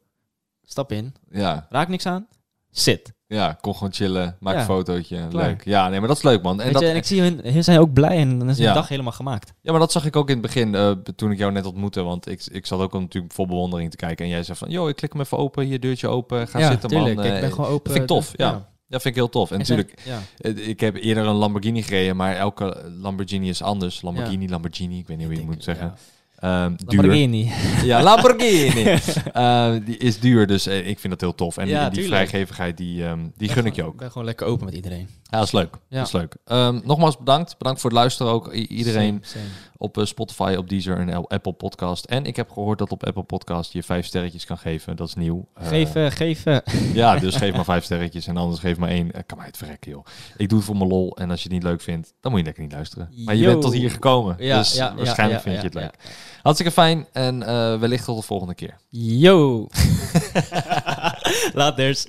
stap in. Ja, Raak niks aan. Zit. Ja, kom gewoon chillen, maak Ja, een fotootje. klaar. Leuk. Ja, nee, maar dat is leuk, man. En dat, en ik zie hun, hun zijn ook blij. En dan is Ja. de dag helemaal gemaakt. Ja, maar dat zag ik ook in het begin, eh, toen ik jou net ontmoette. Want ik, ik zat ook natuurlijk vol bewondering te kijken. En jij zei van, joh, ik klik hem even open, hier deurtje open, ga ja, zitten, tuurlijk. man. ik Eh, ben gewoon open. dat vind ik tof, ja. Ja, vind ik heel tof. En zijn- natuurlijk, Ja. Eh, Ik heb eerder een Lamborghini gereden, maar elke Lamborghini is anders. Lamborghini, Lamborghini, ik weet niet hoe je het moet zeggen. Duur. Lamborghini. Ja, Lamborghini. Eh, die is duur, dus eh, ik vind dat heel tof. En Ja, die, vrijgevigheid, die, ehm, die gun ik je ook. Ik ben gewoon lekker open met iedereen. Ja, dat is leuk. Ja. Dat is leuk. Nogmaals bedankt. Bedankt voor het luisteren ook. I- iedereen Same, same. Op eh, Spotify, op Deezer en Apple Podcast. En ik heb gehoord dat op Apple Podcast je vijf sterretjes kan geven. Dat is nieuw. Eh, Geven, geven. Ja, dus geef maar vijf sterretjes en anders geef maar één. Eh, kan mij het verrekken, joh. Ik doe het voor mijn lol en als je het niet leuk vindt, dan moet je lekker niet luisteren. Maar je bent tot hier gekomen, Ja, dus ja, waarschijnlijk ja, vind je het leuk. Hartstikke fijn en eh, wellicht tot de volgende keer. Yo. Laters.